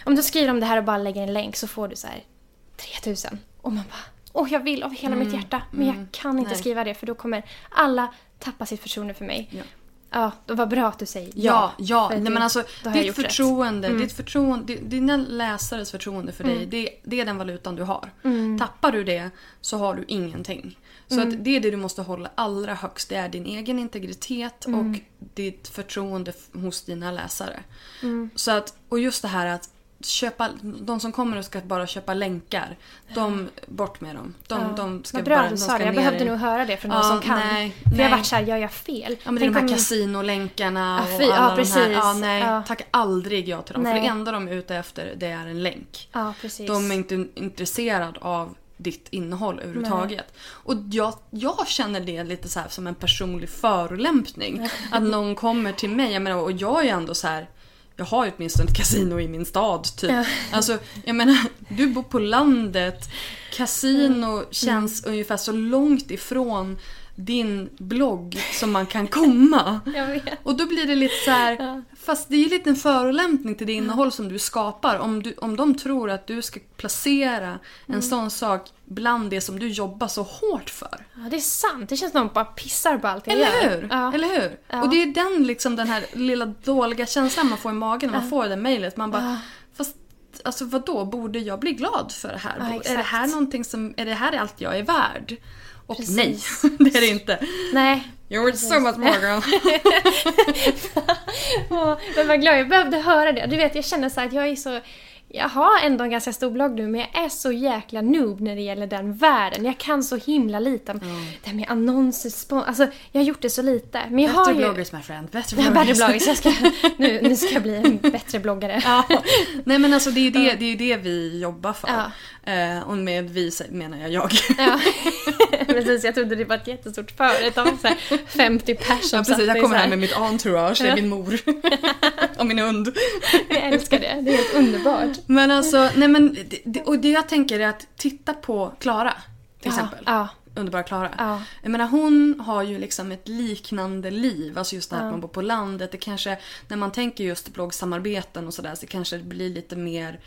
Om du skriver om det här och bara lägger en länk så får du så här 3000. Och man bara, åh jag vill av hela mitt hjärta. Men jag kan inte nej. skriva det för då kommer alla tappa sitt förtroende för mig. Ja. Ja, det var bra att du säger Ja, ja. För Nej, det- men alltså, ditt förtroende, ditt förtroende, di- dina läsares förtroende för dig, det, det är den valutan du har. Tappar du det så har du ingenting. Så att det är det du måste hålla allra högst. Det är din egen integritet och ditt förtroende hos dina läsare. Så att, och just det här att köpa, de som kommer och ska bara köpa länkar, de, bort med dem. De, Ja. de ska Vad bra bara, att du de sa det. Jag behövde nog höra det från någon Ja, som kan. nej, för jag nej. har varit såhär, gör jag fel? Ja men det är de här om- kasinolänkarna Ja, och ja, alla de här. precis. Ja, nej, Ja. tack aldrig ja till dem. För Nej. det enda de är ute efter det är en länk. Ja, precis. De är inte intresserade av ditt innehåll överhuvudtaget. Och jag, jag känner det lite så som en personlig förolämpning. att någon kommer till mig, jag menar, och jag är ändå så här. Jag har ju åtminstone ett kasino i min stad typ. Ja. Alltså, jag menar, du bor på landet. Kasino känns ungefär så långt ifrån din blogg som man kan komma. Jag. Och då blir det lite så här, Ja. fast det är lite en förolämpning till det innehåll som du skapar. Om, du, om de tror att du ska placera en sån sak bland det som du jobbar så hårt för. Ja, det är sant. Det känns som att de bara pissar på allt jag Eller gör. hur? Ja. Eller hur? Ja. Och det är den, liksom, den här lilla dåliga känslan man får i magen när man får det mejlet. Man bara, fast alltså vadå, borde jag bli glad för det här? Är det här någonting som, är det här allt jag är värd? Och Precis. nej, det är det inte. Nej. You're so much more girl. Men vad glad jag behövde höra det. Du vet, jag känner så att jag är så... Jag har ändå en ganska stor blogg nu men jag är så jäkla noob när det gäller den världen. Jag kan så himla lite om det här med annonser, spon- Alltså jag har gjort det så lite. Men jag har Bättre ju... bloggers my friend. Bättre Jag har bättre bloggers. bloggers. Jag ska, nu, nu ska jag bli en bättre bloggare. Ja. Nej men alltså det är ju det, det, är det vi jobbar för. Ja. Eh, och med vi menar jag jag. Ja. Precis, jag trodde det var ett jättestort företag. Så här 50 personer Ja, precis, jag kommer här med mitt entourage, det är Ja. min mor. och min hund. Jag älskar det. Det är helt underbart. Men alltså, nej men, det- och det jag tänker är att titta på Klara. Till exempel. Ja. Underbara Klara. Ja. Jag menar hon har ju liksom ett liknande liv. Alltså just det här Ja. att man bor på landet. Det kanske, när man tänker just bloggsamarbeten och sådär så kanske det blir lite mer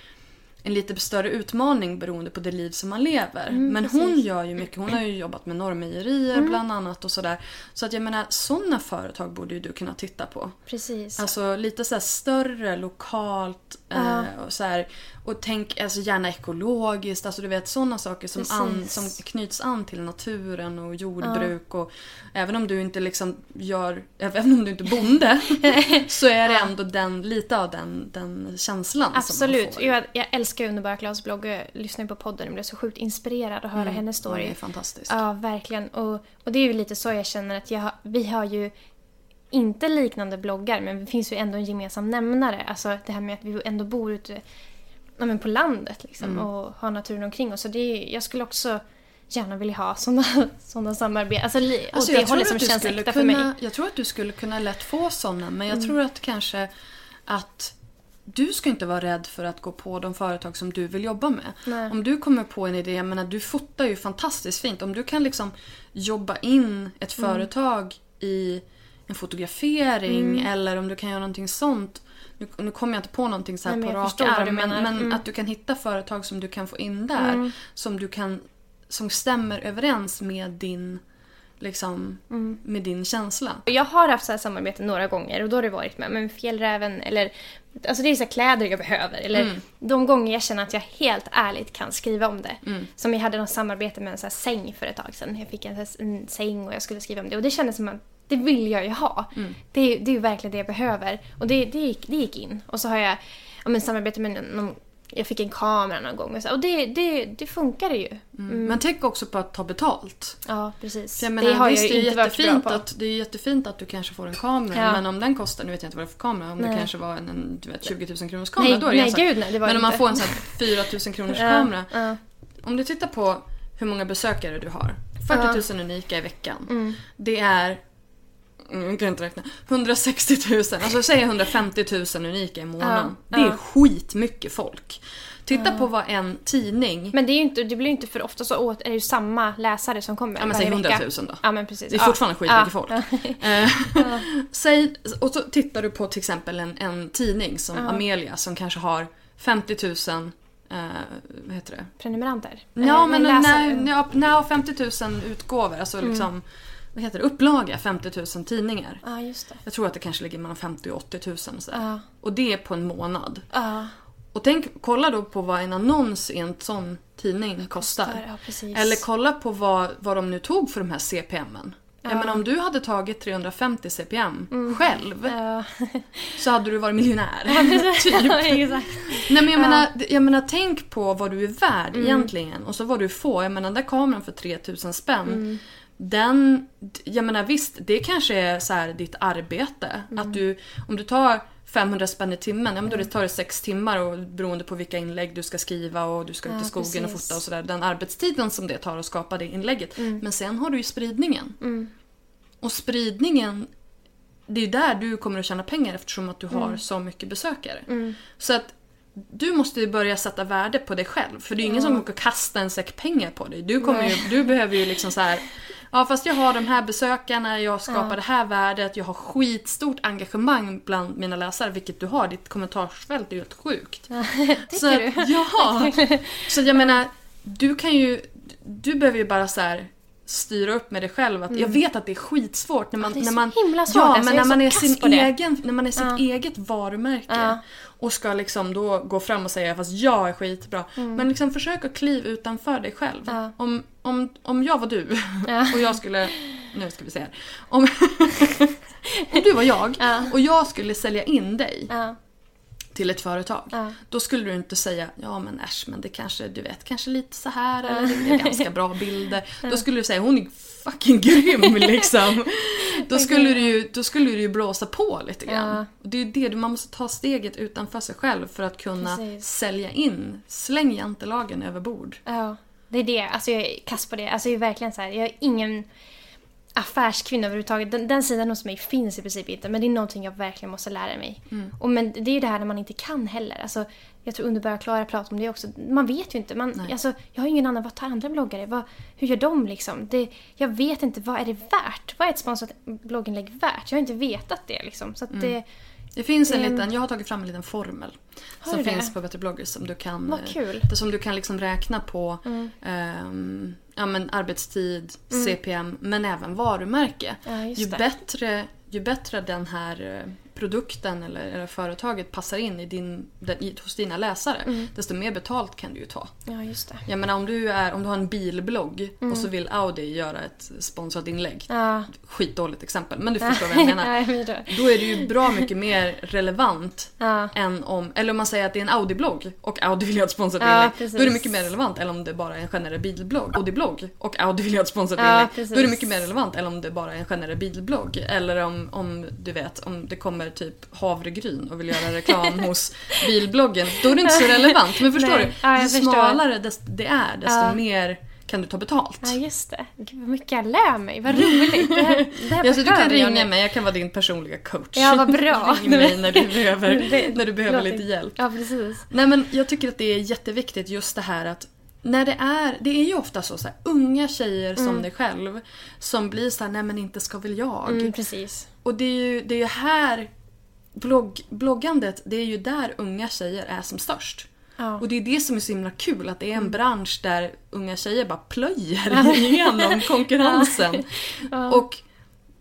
en lite större utmaning beroende på det liv som man lever. Men hon precis. gör ju mycket. Hon har ju jobbat med Norrmejerier bland annat och sådär. Så att jag menar sådana företag borde ju du kunna titta på. Precis. Alltså lite så större, lokalt Ja. eh, och så här, Och tänk alltså gärna ekologiskt, alltså du vet sådana saker som, an, som knyts an till naturen och jordbruk. Och, även om du inte liksom gör, även om du inte är bonde så är det ändå den, lite av den, den känslan som man Absolut. får. Jag, jag älskar Underbara Klas blogg och jag lyssnar på podden och blev så sjukt inspirerad att höra hennes Mm. Ja, story. det är fantastiskt. Ja, verkligen. Och, och det är ju lite så jag känner att jag, vi har ju inte liknande bloggar men det finns ju ändå en gemensam nämnare. Alltså det här med att vi ändå bor ute ja, men på landet liksom, Mm. och ha naturen omkring oss. Så det, är- jag skulle också gärna vilja ha sådana, samarbeten. Alltså, Alltså, det hållet som känns äkta för mig. jag tror att du skulle kunna lätt få sådana men Mm. jag tror att kanske att du ska inte vara rädd för att gå på de företag som du vill jobba med. Nej. Om du kommer på en idé, jag menar du fotar ju fantastiskt fint. Om du kan liksom jobba in ett Mm. företag i en fotografering Mm. eller om du kan göra någonting sånt. Nu, nu kommer jag inte på någonting så här Nej, men på rak arm men, men Mm. att du kan hitta företag som du kan få in där. Som du kan som stämmer överens med din liksom, Mm. med din känsla. Jag har haft så här samarbete några gånger och då har det varit med, med Fjällräven eller Alltså det är så kläder jag behöver. Eller Mm. de gånger jag känner att jag helt ärligt kan skriva om det. Mm. Som jag hade något samarbete med en så här säng för ett tag sedan. Jag fick en, en säng och jag skulle skriva om det. Och det kändes som att det vill jag ju ha. Mm. Det, är- det är ju verkligen det jag behöver. Och det, det, gick, det gick in. Och så har jag ja, men samarbete med någon, jag fick en kamera någon gång. Och, så, och det, det, det funkar ju. Mm. Men tänk också på att ta betalt. Ja, precis. Menar, det har visst, jag det, inte varit bra på. att, det är jättefint att du kanske får en kamera Ja. men om den kostar, nu vet jag inte vad det är för kamera, om det Nej. kanske var en, en du vet, 20 000 kronors kamera Nej, då är det en nej, sak. gud, nej, det var Men om det man inte. får en sån här 4 000 kronors Ja, kamera. ja. Om du tittar på hur många besökare du har. 40 000 unika i veckan. Mm. Det är Mm, Jag kan inte räkna. 160 000, alltså säg 150 000 unika i månaden. Ja, det är ja. skitmycket folk. Titta på vad en tidning... Men det, är inte, det blir ju inte för ofta så åt, är det ju samma läsare som kommer Ja men säg 100 vecka. 000 då. Ja men precis. Det är Ja. fortfarande skitmycket Ja. folk. Eh, Säg, och så tittar du på till exempel en, en tidning som Amelia som kanske har 50 000 eh, vad heter det? Prenumeranter? Ja men när, när 50 000 utgåvor, alltså liksom vad heter det? Upplaga 50 000 tidningar. Ja, just det. Jag tror att det kanske ligger mellan 50 och 80 000 och sådär. Ja. Och det är på en månad. Ja, Och tänk, kolla då på vad en annons i en sån tidning kostar. ja precis. Eller kolla på vad, vad de nu tog för de här CPMen. Jag menar om du hade tagit 350 CPM själv Mm. Ja, så hade du varit miljonär. ja exakt. Nej men jag, menar, jag menar tänk på vad du är värd Mm. egentligen och så vad du får. Jag menar den där kameran för 3000 spänn. Mm. Den, jag menar visst det kanske är så här ditt arbete. Mm. Att du, om du tar 500 spänn i timmen, ja men då tar det 6 timmar och beroende på vilka inlägg du ska skriva och du ska ut Ja, i skogen och precis. fota och sådär. Den arbetstiden som det tar att skapa det inlägget. Mm. Men sen har du ju spridningen. Och spridningen, det är ju där du kommer att tjäna pengar eftersom att du Mm. har så mycket besökare. Så att du måste ju börja sätta värde på dig själv. För det är ju ingen som kommer kasta en säck pengar på dig. Du, kommer ju, du behöver ju liksom så här. Ja fast jag har de här besökarna, jag skapar det här värdet, jag har skitstort engagemang bland mina läsare. Vilket du har, ditt kommentarsfält är ju helt sjukt. så, du? Ja! Så jag menar, du kan ju, du behöver ju bara så här styra upp med dig själv. Att Jag vet att det är skitsvårt när man... Mm. det är när så man himla svårt, Ja, alltså, men när är man så är, sin egen, när man är sitt Ja. eget varumärke. Ja. Och ska liksom då gå fram och säga fast jag är skitbra. Men liksom försök att kliva utanför dig själv. Mm. Ja. Om, om, om jag var du Ja. och jag skulle... Nu ska vi se här. Om, om du var jag Ja. och jag skulle sälja in dig Ja, till ett företag. Ja. Då skulle du inte säga ja men äsch men det kanske, du vet, kanske lite så här eller det är ganska bra bilder. Då skulle du säga hon är fucking grym liksom. Då skulle du ju, då skulle du ju blåsa på lite grann. Ja. Och det är ju det, man måste ta steget utanför sig själv för att kunna Precis. sälja in. Släng jantelagen över bord. ja. Det är det. Alltså jag är kass på det. Alltså jag är verkligen så här, jag är ingen affärskvinna överhuvudtaget. Den, den sidan hos mig finns i princip inte. Men det är någonting jag verkligen måste lära mig. Och men det är ju det här när man inte kan heller. Alltså, jag tror Underbara Klara pratar om det också. Man vet ju inte. Man, alltså, jag har ingen annan. Vad tar andra bloggare? Vad, hur gör de liksom? Det, jag vet inte. Vad är det värt? Vad är ett sponsrat blogginlägg värt? Jag har inte vetat det liksom. Så att det, Det finns en liten, jag har tagit fram en liten formel. Som det? finns på Bättre blogger som du kan... Eh. Mm. Som du kan liksom räkna på ehm, ja, men arbetstid, CPM men även varumärke. Ja, ju, bättre, ju bättre den här eh, produkten eller, eller företaget passar in i din, den, i, hos dina läsare Mm. desto mer betalt kan du ju ta. ja, just det. Jag menar om du, är, om du har en bilblogg och så vill Audi göra ett sponsrat inlägg. Mm. Ja. Skitdåligt exempel men du förstår vad jag menar. Ja. Då är det ju bra mycket mer relevant Ja. än om, eller om man säger att det är en Audi-blogg och Audi vill göra ett sponsrat inlägg. precis. Då är det mycket mer relevant än om det bara är en generell bilblogg. Audi-blogg och Audi vill göra ett sponsrat inlägg. precis. Då är det mycket mer relevant än om det bara är en generell bilblogg. Eller om, om du vet, om det kommer typ havregryn och vill göra reklam hos bilbloggen, då är det inte så relevant. Men förstår Nej. du? Ja, jag ju förstår. smalare det är, desto Ja. mer kan du ta betalt. Ja, just det. Gud, vad mycket jag lär mig. Vad roligt. Det här, det här Ja, så du kan jag ringa nu. mig, jag kan vara din personliga coach. Ja, vad bra. Ring mig när du behöver, Det när du behöver lite hjälp. Ja, precis. Nej men jag tycker att det är jätteviktigt just det här att när det är, det är ju ofta så, så här, unga tjejer som dig själv som blir så här, nej men inte ska väl jag. Mm, precis. Och det är ju, det är ju här, blogg, bloggandet, det är ju där unga tjejer är som störst. Ja. Och det är det som är så himla kul, att det är en bransch där unga tjejer bara plöjer igenom konkurrensen. Och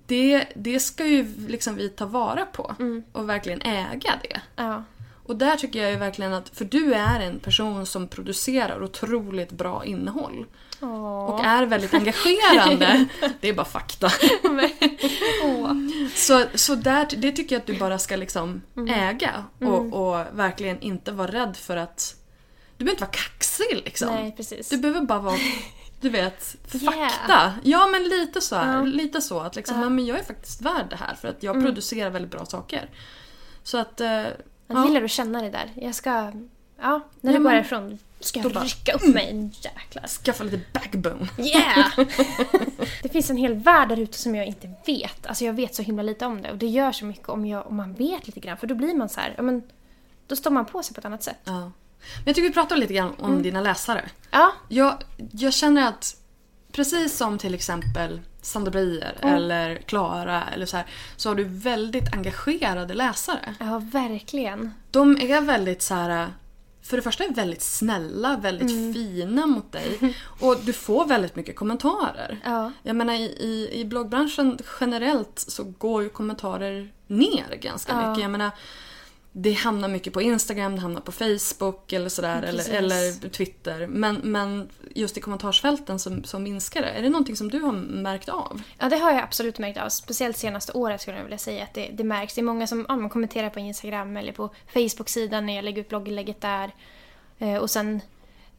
det, det ska ju liksom vi ta vara på och verkligen äga det. Ja. Och där tycker jag ju verkligen att, för du är en person som producerar otroligt bra innehåll. Och är väldigt engagerande. Det är bara fakta. Så, så där, det tycker jag att du bara ska liksom äga och, och verkligen inte vara rädd för att... Du behöver inte vara kaxig liksom. Nej, precis. Du behöver bara vara, du vet, Yeah. fakta. Ja men lite så här, lite så att liksom, ja. men jag är faktiskt värd det här för att jag producerar väldigt bra saker. Så att... eh, Jag gillar att känna det där. Jag ska... Ja, när du går härifrån ska jag bara- rycka upp mig. Jäklar. Skaffa lite backbone. Yeah! det finns en hel värld där ute som jag inte vet. Alltså jag vet så himla lite om det. Och det gör så mycket om, jag, om man vet lite grann. För då blir man så här, ja men... Då står man på sig på ett annat sätt. Ja. Men jag tycker vi pratar lite grann om dina läsare. Ja, Jag, jag känner att precis som till exempel Sandra Beijer eller Klara eller så här, så har du väldigt engagerade läsare. ja verkligen. De är väldigt så här. För det första är väldigt snälla, väldigt fina mot dig. Och du får väldigt mycket kommentarer. Ja. Jag menar i, i, i bloggbranschen generellt så går ju kommentarer ner ganska Ja. mycket. Jag menar, det hamnar mycket på Instagram, det hamnar på Facebook eller sådär. Eller, Precis. eller Twitter. Men, men just i kommentarsfälten så, så minskar det. Är det någonting som du har märkt av? Ja, det har jag absolut märkt av. Speciellt senaste året skulle jag vilja säga att det, det märks. Det är många som ja, kommenterar på Instagram eller på Facebook-sidan när jag lägger ut blogginlägget där. Eh, och sen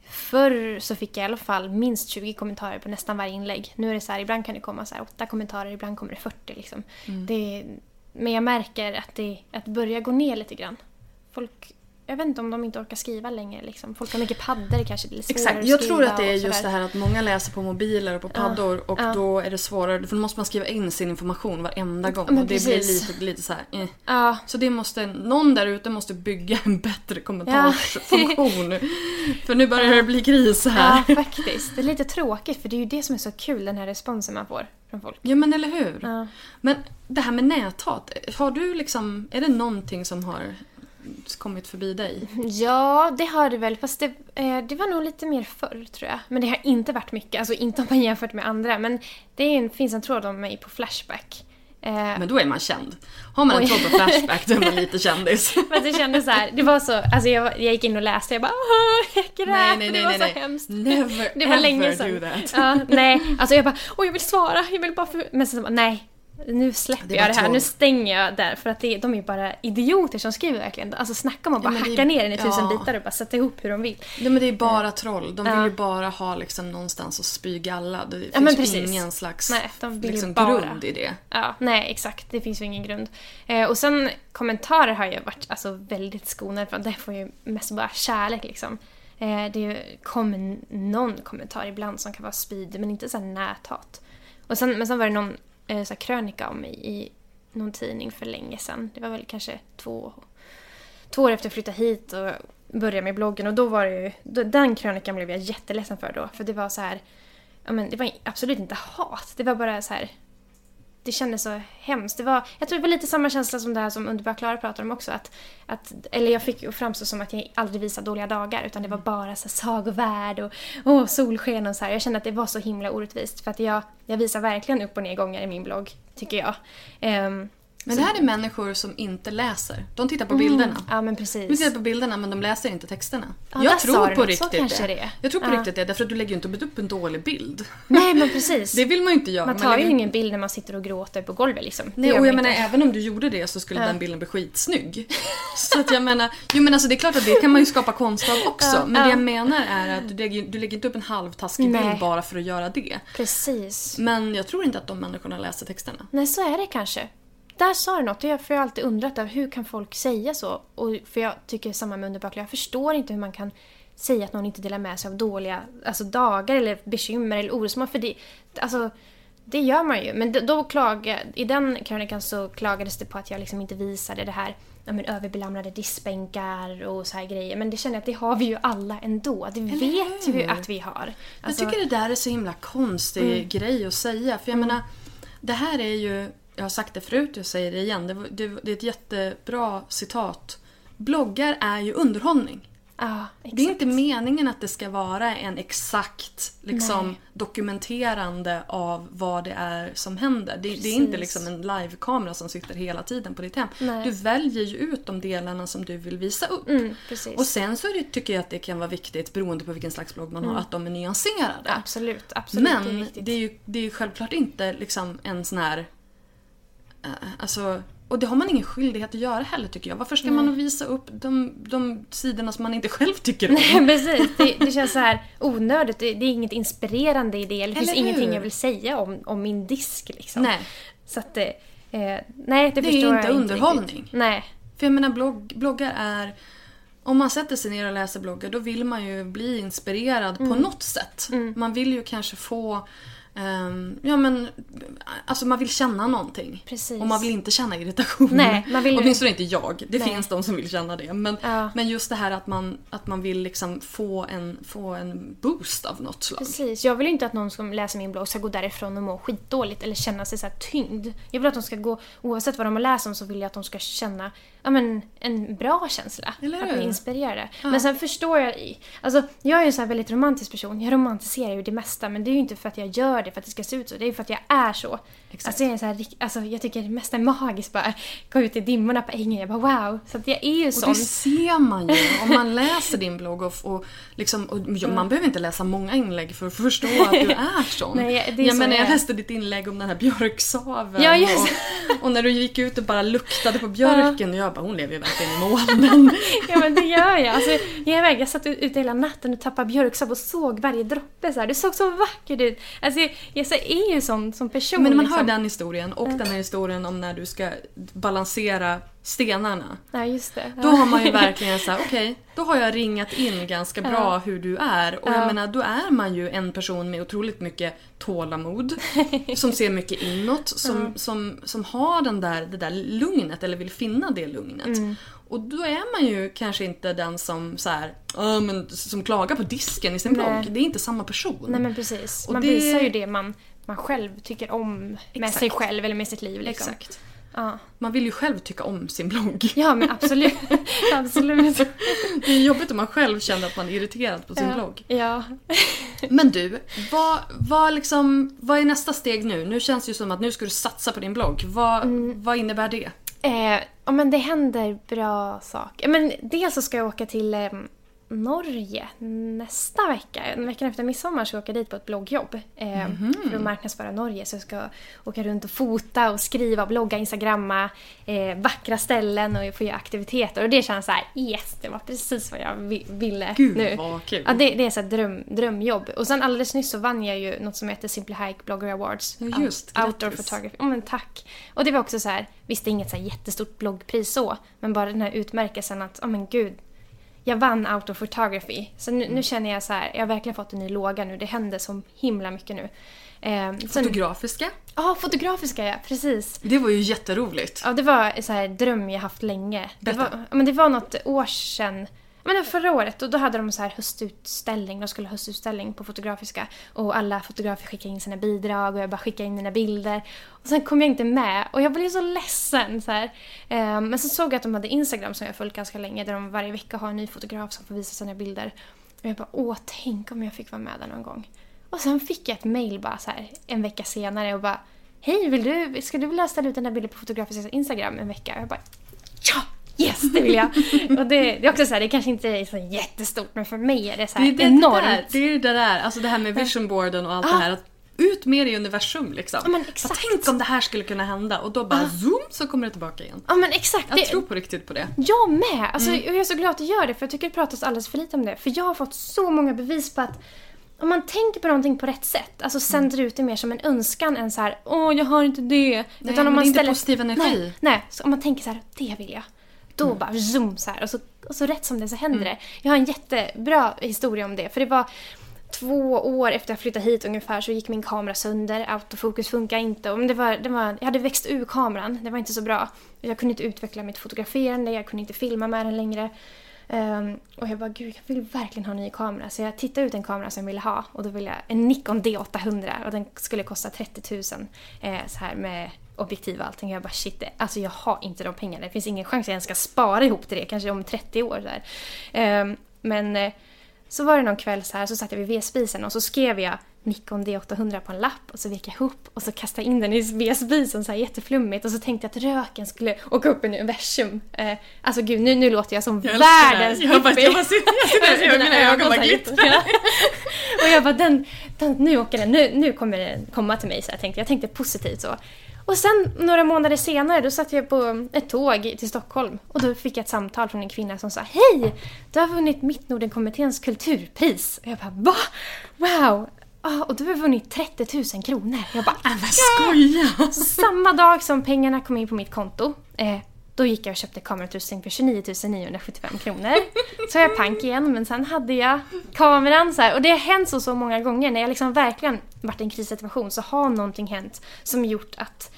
förr så fick jag i alla fall minst 20 kommentarer på nästan varje inlägg. Nu är det så här, ibland kan det komma så här 8 kommentarer, ibland kommer det 40 liksom. Det, men jag märker att det, att det börjar gå ner lite grann. Folk, jag vet inte om de inte orkar skriva längre liksom. Folk har mycket paddor kanske, det är Exakt, jag tror att det är just det här att många läser på mobiler och på paddor och ja. då är det svårare, för då måste man skriva in sin information varenda gång men och det precis. blir lite, lite så här, eh. Ja, Så det måste, någon där ute måste bygga en bättre kommentarsfunktion. för nu börjar det bli kris här. Ja, faktiskt. Det är lite tråkigt för det är ju det som är så kul, den här responsen man får från folk. Ja men eller hur. Ja. Men det här med näthat, har du liksom, är det någonting som har kommit förbi dig? Ja, det har det väl. Fast det, eh, det var nog lite mer förr tror jag. Men det har inte varit mycket. Alltså inte om man jämfört med andra. Men det en, finns en tråd om mig på Flashback. Eh, Men då är man känd. Har man en Oj. tråd på Flashback då är man lite kändis. Fast det kändes så här, det var så, alltså jag, jag gick in och läste, jag bara Åh, jag grät, nej, nej, det nej, var nej, så nej. hemskt. Never Det var ever länge sedan. do that. Ja, nej, alltså jag bara, åh jag vill svara, jag vill bara för... Men sen så bara, nej. Nu släpper Det jag det här, troll. nu stänger jag där för att det, de är bara idioter som skriver verkligen. Alltså snacka om att Ja, bara det- hacka ner den i tusen ja. bitar och bara sätta ihop hur de vill. Nej men det är bara troll. De vill Ja. ju bara ha liksom någonstans att spy galla. Det finns men ju precis. ingen slags Nej, de vill ju liksom, bara- grund i det. Ja, nej exakt. Det finns ju ingen grund. Eh, och sen kommentarer har jag varit alltså, väldigt skonad från. Där får jag ju mest bara kärlek liksom. Eh, det kommer någon kommentar ibland som kan vara spydig men inte så här näthat. Och sen, men sen var det någon eh, så här krönika om mig i någon tidning för länge sedan. Det var väl kanske två, två år efter jag flyttade hit och började med bloggen och då var det ju, då, den krönikan blev jag jätteledsen för då. För det var så här, ja men det var absolut inte hat. Det var bara så här det kändes så hemskt. Det var, jag tror det var lite samma känsla som det här som Underbara Klara pratar om också. Att, att, eller jag fick ju framstå som att jag aldrig visar dåliga dagar utan det var bara så sagovärld och åh, solsken och så här. Jag kände att det var så himla orättvist för att jag, jag visar verkligen upp och nedgångar i min blogg, tycker jag. Ehm, Men det här är människor som inte läser. De tittar på bilderna. ja men De precis. tittar på bilderna men de läser inte texterna. Ja, jag tror på riktigt det är. Jag tror på Ja. riktigt det, därför att du lägger ju inte upp en dålig bild. Nej men precis. Det vill man ju inte göra. man tar ju lägger- ingen bild när man sitter och gråter på golvet liksom. Det Nej, och man jag menar även om du gjorde det så skulle den bilden bli skitsnygg. Så att jag menar, jo men alltså det är klart att det kan man ju skapa konst av också. Ja, men ja. det jag menar är att du lägger, du lägger inte upp en halvtaskig Nej. bild bara för att göra det. Precis. Men jag tror inte att de människorna läser texterna. Nej, så är det kanske. Där sa du något. Jag, för jag har alltid undrat över hur kan folk säga så? Och, för jag tycker samma med underbakliga. Jag förstår inte hur man kan säga att någon inte delar med sig av dåliga alltså dagar eller bekymmer eller orosmoln. För det, alltså, det gör man ju. Men då klaga, i den krönikan så klagades det på att jag liksom inte visade det här ja, men, överbelamrade diskbänkar och så här grejer. Men det känner jag att det har vi ju alla ändå. Det Eller vet hur? vi att vi har. Alltså, jag tycker det där är så himla konstig grej att säga. För jag menar, det här är ju, jag har sagt det förut, jag säger det igen. Det, det, det är ett jättebra citat. Bloggar är ju underhållning. exakt. Det är inte meningen att det ska vara en exakt liksom, Nej. dokumenterande av vad det är som händer. Det, det är inte liksom en livekamera som sitter hela tiden på ditt hem. Nej. Du väljer ju ut de delarna som du vill visa upp. Mm. Och sen så det, tycker jag att det kan vara viktigt, beroende på vilken slags blogg man har, att de är nyanserade. Absolut, absolut. det är Men det är, ju, det är ju självklart inte liksom en sån här... eh, alltså, och det har man ingen skyldighet att göra heller tycker jag. Varför ska man visa upp de, de sidorna som man inte själv tycker om? Nej, precis. Det, det känns så här onödigt. Det, det är inget inspirerande i det. Det finns ingenting jag vill säga om, om min disk. Liksom. Nej. Så att det... Eh, nej, det, Det är förstår jag inte inte underhållning. riktigt. Nej. För jag menar blogg, bloggar är... Om man sätter sig ner och läser bloggar då vill man ju bli inspirerad Mm. på något sätt. Man vill ju kanske få... ehm, ja men... Alltså man vill känna någonting. Precis. Och man vill inte känna irritation. Nej, man vill Åtminstone inte jag. Det Nej. finns de som vill känna det. Men, Ja. men just det här att man, att man vill liksom få en, få en boost av något slag. Precis. Jag vill inte att någon som läser min blogg ska gå därifrån och må skitdåligt eller känna sig så tyngd. Jag vill att de ska gå, oavsett vad de har läst om så vill jag att de ska känna ja, men, en bra känsla. Eller att hur? bli inspirerade. Men sen förstår jag alltså jag är ju en så här väldigt romantisk person. Jag romantiserar ju det mesta men det är ju inte för att jag gör det för att det ska se ut så. Det är för att jag är så. Alltså, jag, är så här, alltså, jag tycker det mesta är magiskt bara. Gå ut i dimmorna på ängen. Jag bara wow. Så att jag är ju Och sån. det ser man ju om man läser din blogg och, och, liksom, och man behöver inte läsa många inlägg för att förstå att du är sån. Nej, det är jag så menar, jag jag läste ditt inlägg om den här björksaven Ja, och, och när du gick ut och bara luktade på björken och jag bara hon lever ju verkligen i molnen. Ja men det gör jag. Alltså, jag, är väg, jag satt ute hela natten och tappade björksav och såg varje droppe. Så här. Det såg så vackert ut. Alltså, så är ju sån som person. Men man liksom. hör den historien och den här historien om när du ska balansera stenarna. Ja, just det. Då har man ju verkligen så här: okej, då har jag ringat in ganska bra hur du är. Och jag Ja. menar, då är man ju en person med otroligt mycket tålamod. som ser mycket inåt, som, som, som har den där, det där lugnet eller vill finna det lugnet. Mm. Och då är man ju kanske inte den som så här, "Ja, men, som klagar på disken i sin Nej. blogg. Det är inte samma person. Nej men precis. Och Man det- visar ju det man, man själv tycker om med Exakt. sig själv eller med sitt liv. Liksom. Exakt. Ja. Man vill ju själv tycka om sin blogg. ja men absolut. absolut. Det är jobbigt om man själv känner att man är irriterad på sin ja. blogg. Ja. Men du, vad, vad, liksom, vad är nästa steg nu? Nu känns det ju som att nu ska du satsa på din blogg. Vad, Mm. vad innebär det? Eh, ja, men det händer bra saker. Men dels så ska jag åka till ehm, Norge nästa vecka. Veckan efter midsommar ska jag åka dit på ett bloggjobb. Eh, Mhm. För att marknadsföra Norge. Så jag ska åka runt och fota och skriva, blogga, instagramma. Eh, vackra ställen och få göra aktiviteter. Och det känns så här: yes, det var precis vad jag vi- ville Gud, nu. vad kul. Ja, det, det är så dröm, drömjobb. Och sen alldeles nyss så vann jag ju något som heter Simply Hike Blogger Awards. Ja, just, Out- Outdoor photography. Ja, men tack. Och det var också så här, visst det är inget så jättestort bloggpris så, men bara den här utmärkelsen att, ja men gud, jag vann Outdoor photography. Så nu, nu känner jag så här, jag har verkligen fått en ny låga nu. Det händer så himla mycket nu. Eh, Fotografiska? Ja, fotografiska ja, precis. Det var ju jätteroligt. Ja, det var en dröm jag haft länge. Det var, men det var något år sedan. Men förra året och då hade de så här höstutställning. De skulle ha höstutställning på Fotografiska. Och alla fotografer skickade in sina bidrag och jag bara skickade in mina bilder. Och sen kom jag inte med och jag blev så ledsen. Så här. Ehm, men så såg jag att de hade Instagram som jag följt ganska länge. Där de varje vecka har en ny fotograf som får visa sina bilder. Och jag bara, åh tänk om jag fick vara med där någon gång. Och sen fick jag ett mail bara så här en vecka senare och bara Hej, vill du, ska du vilja ställa ut den där bilden på Fotografiska Instagram en vecka? Och jag bara Ja! Yes, det vill jag! och det, det är också så här, det kanske inte är så jättestort men för mig är det så här Det är det, enormt. det där, det är det där, alltså det här med visionboarden och allt Ah. det här. Att ut med det i universum liksom. Ja, men Bara exakt. Tänk om det här skulle kunna hända och då bara Ah. zoom så kommer det tillbaka igen. Ja men exakt. Jag det, tror på riktigt på det. Jag med! Alltså, Mm. Jag är så glad att du gör det för jag tycker det pratas alldeles för lite om det. För jag har fått så många bevis på att om man tänker på någonting på rätt sätt, alltså sänder ut det mer som en önskan än så här, åh jag har inte det. Nej, men det är inte positiv energi. Nej, nej, så om man tänker så här, det vill jag. Då Mm. bara zoom så här och så, och så rätt som det så händer det. Jag har en jättebra historia om det, för det var två år efter jag flyttade hit ungefär så gick min kamera sönder, autofokus funkar inte. Och det var, det var, jag hade växt ur kameran, det var inte så bra. Jag kunde inte utveckla mitt fotograferande, jag kunde inte filma med den längre. Ehm, och jag bara, gud jag vill verkligen ha en ny kamera. Så jag tittade ut en kamera som jag ville ha och då ville jag en Nikon D800 och den skulle kosta 30 000 eh, så här med objektiv och allting. Jag bara shit, det, alltså jag har inte de pengarna. Det finns ingen chans att jag ens ska spara ihop till det, kanske om 30 år. Där. Ehm, men eh, så var det någon kväll så här så satt jag vid vedspisen och så skrev jag Nikon D800 på en lapp och så vek jag ihop och så kastade jag in den i vedspisen så här jätteflummigt och så tänkte jag att röken skulle åka upp i universum. Eh, alltså gud, nu, nu låter jag som Jag världens Jag bara- hippie. jag bara jag sitter här, Mina mina ögon bara glittrar. och jag bara, den, den, nu åker den, nu, nu kommer den komma till mig. Så jag tänkte, jag tänkte positivt så. Och sen några månader senare då satt jag på ett tåg till Stockholm och då fick jag ett samtal från en kvinna som sa Hej! Du har vunnit Mittnordenkommitténs kulturpris. Och jag bara va? Wow! Och du har vunnit 30 000 kronor. Jag bara Men skoja! så samma dag som pengarna kom in på mitt konto, eh, då gick jag och köpte kamerautrustning för 29 975 kronor. Så jag pank igen, men sen hade jag kameran så här. Och det har hänt så, så många gånger. När jag liksom verkligen varit i en krissituation så har någonting hänt som gjort att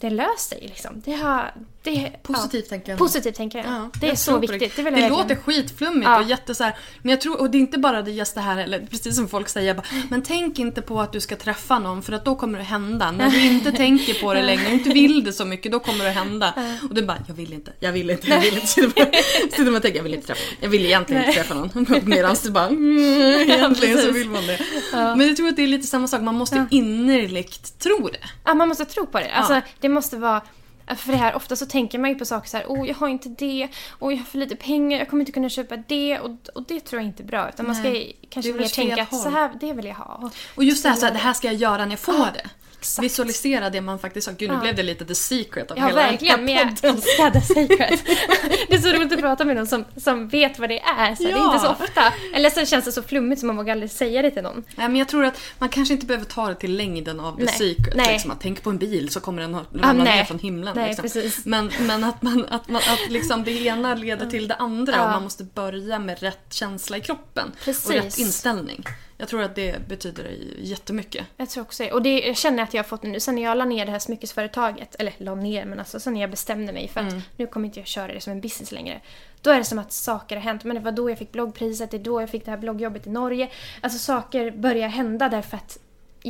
det löst sig. Liksom. Det har... Det, Positivt ja, tänker jag. Positivt tänker jag. Ja, det är så viktigt. Det, Det, jag låter skitflummigt Ja. och jätte så här, Men jag tror, och det är inte bara det just det här, eller precis som folk säger, bara, men tänk inte på att du ska träffa någon för att då kommer det hända. När du inte tänker på det längre, och inte vill det så mycket, då kommer det hända. Och du bara, jag vill inte, jag vill inte, jag vill inte. Sitter man och tänker, jag vill inte träffa någon. Jag vill egentligen inte träffa någon. Medan du bara, mm, egentligen så vill man det. Men jag tror att det är lite samma sak, man måste innerligt tro det. Ja, man måste tro på det. Alltså, det måste vara... För det här, ofta så tänker man ju på saker så här, oh jag har inte det, och jag har för lite pengar, jag kommer inte kunna köpa det och, och det tror jag inte är bra. Utan man ska Nej. kanske mer tänka att håll. så här, det vill jag ha. Och just det här, så här, det här ska jag göra när jag får Ja, det. exakt. Visualisera det man faktiskt har. Gud, nu Ja. blev det lite the secret av Ja, hela verkligen. Den här podden. älskar The Secret. det är så roligt prata med någon som, som vet vad det är. Så Det är Ja. inte så ofta. Eller så känns det så flummigt så man vågar aldrig säga det till någon. Nej, men jag tror att man kanske inte behöver ta det till längden av secret. Nej. Liksom, att tänk på en bil så kommer den att ramla nej. ner från himlen. Nej, liksom. Men, men att, man, att, man, att liksom det ena leder till det andra Ja. och man måste börja med rätt känsla i kroppen. Precis. Och rätt inställning. Jag tror att det betyder jättemycket. Jag tror också det. Och det jag känner att jag har fått nu, sen när jag la ner det här smyckesföretaget, eller la ner, men alltså sen när jag bestämde mig för att nu kommer inte jag köra det som en business längre. Då är det som att saker har hänt. Men det var då jag fick bloggpriset, det är då jag fick det här bloggjobbet i Norge. Alltså saker börjar hända därför att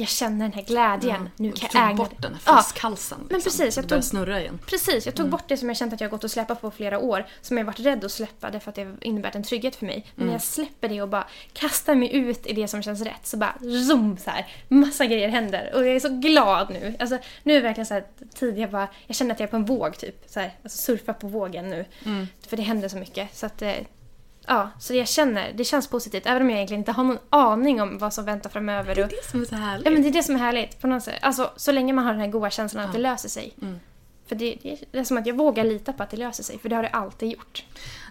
jag känner den här glädjen. Nu Och kan du jag tog ägna bort den här Ja, flaskhalsen. men liksom. precis, jag tog- snurra igen. Precis, jag Mm. tog bort det som jag känt att jag gått och släppa på flera år. Som jag varit rädd att släppa därför att det innebär en trygghet för mig. Men Mm. när jag släpper det och bara kastar mig ut i det som känns rätt så bara zoom så här. Massa grejer händer och jag är så glad nu. Alltså nu är det verkligen så här tid jag bara, jag känner att jag är på en våg typ. Så här, alltså surfa på vågen nu. Mm. För det händer så mycket. Så att eh, Ja, så jag känner, det känns positivt. Även om jag egentligen inte har någon aning om vad som väntar framöver. Det är det som är så härligt. Ja men det är det som är härligt på något sätt. Alltså så länge man har den här goda känslan att Ja. det löser sig. Mm. För det, det, är som att jag vågar lita på att det löser sig, för det har det alltid gjort.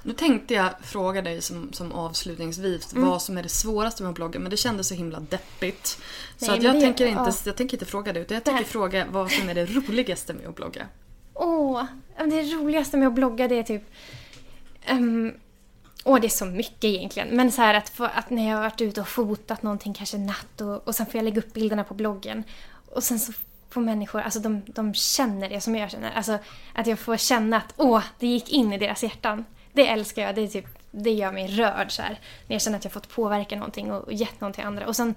Nu tänkte jag fråga dig som, som avslutningsvis Mm. vad som är det svåraste med att blogga men det kändes så himla deppigt. Så Nej, att men jag, det- tänker inte, ja. jag tänker inte fråga det utan jag tänker Nej. fråga vad som är det roligaste med att blogga. Åh, det roligaste med att blogga det är typ... Um, åh, det är så mycket egentligen. Men så här att, få, att när jag har varit ute och fotat någonting kanske natt och, och sen får jag lägga upp bilderna på bloggen. Och sen så får människor, alltså de, de känner det som jag känner. Alltså att jag får känna att åh, det gick in i deras hjärtan. Det älskar jag. Det, är typ, det gör mig rörd så här. När jag känner att jag fått påverka någonting och, och gett någonting till andra. Och sen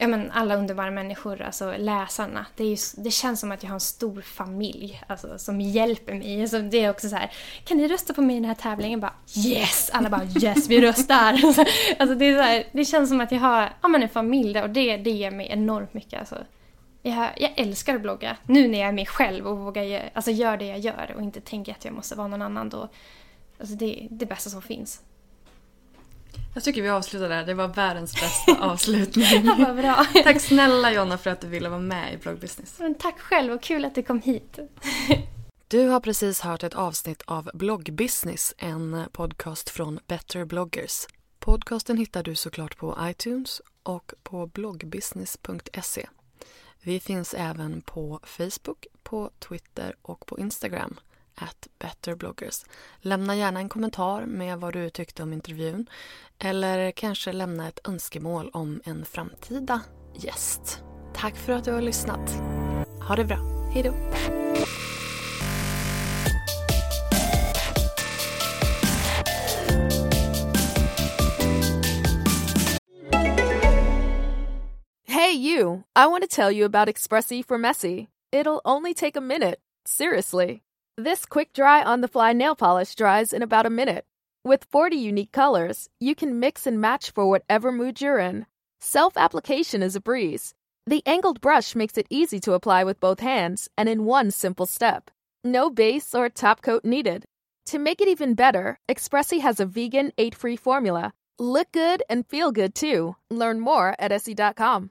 ja, men alla underbara människor, alltså läsarna. Det, är ju, det känns som att jag har en stor familj alltså, som hjälper mig. Alltså, det är också så här, kan ni rösta på mig i den här tävlingen? Bara, yes! Alla bara yes, vi röstar! alltså, det, är så här, det känns som att jag har ja, men en familj där och det, det ger mig enormt mycket. Alltså. Jag, jag älskar att blogga. Nu när jag är mig själv och vågar alltså, göra det jag gör och inte tänker att jag måste vara någon annan. Då, alltså, det är det bästa som finns. Jag tycker vi avslutar där, det var världens bästa avslutning. Vad bra! Tack snälla Jonna för att du ville vara med i bloggbusiness. Men tack själv och kul att du kom hit. Du har precis hört ett avsnitt av Bloggbusiness, en podcast från Better bloggers. Podcasten hittar du såklart på iTunes och på bloggbusiness.se. Vi finns även på Facebook, på Twitter och på Instagram at betterbloggers. Lämna gärna en kommentar med vad du tyckte om intervjun eller kanske lämna ett önskemål om en framtida gäst. Tack för att du har lyssnat. Ha det bra. Hej då! Hey, you! I want to tell you about Expressi for Messy. It'll only take a minute. Seriously. This quick dry on the fly nail polish dries in about a minute. With 40 unique colors, you can mix and match for whatever mood you're in. Self application is a breeze. The angled brush makes it easy to apply with both hands and in one simple step. No base or top coat needed. To make it even better, Expressi has a vegan, eight free formula. Look good and feel good too. Learn more at se.com.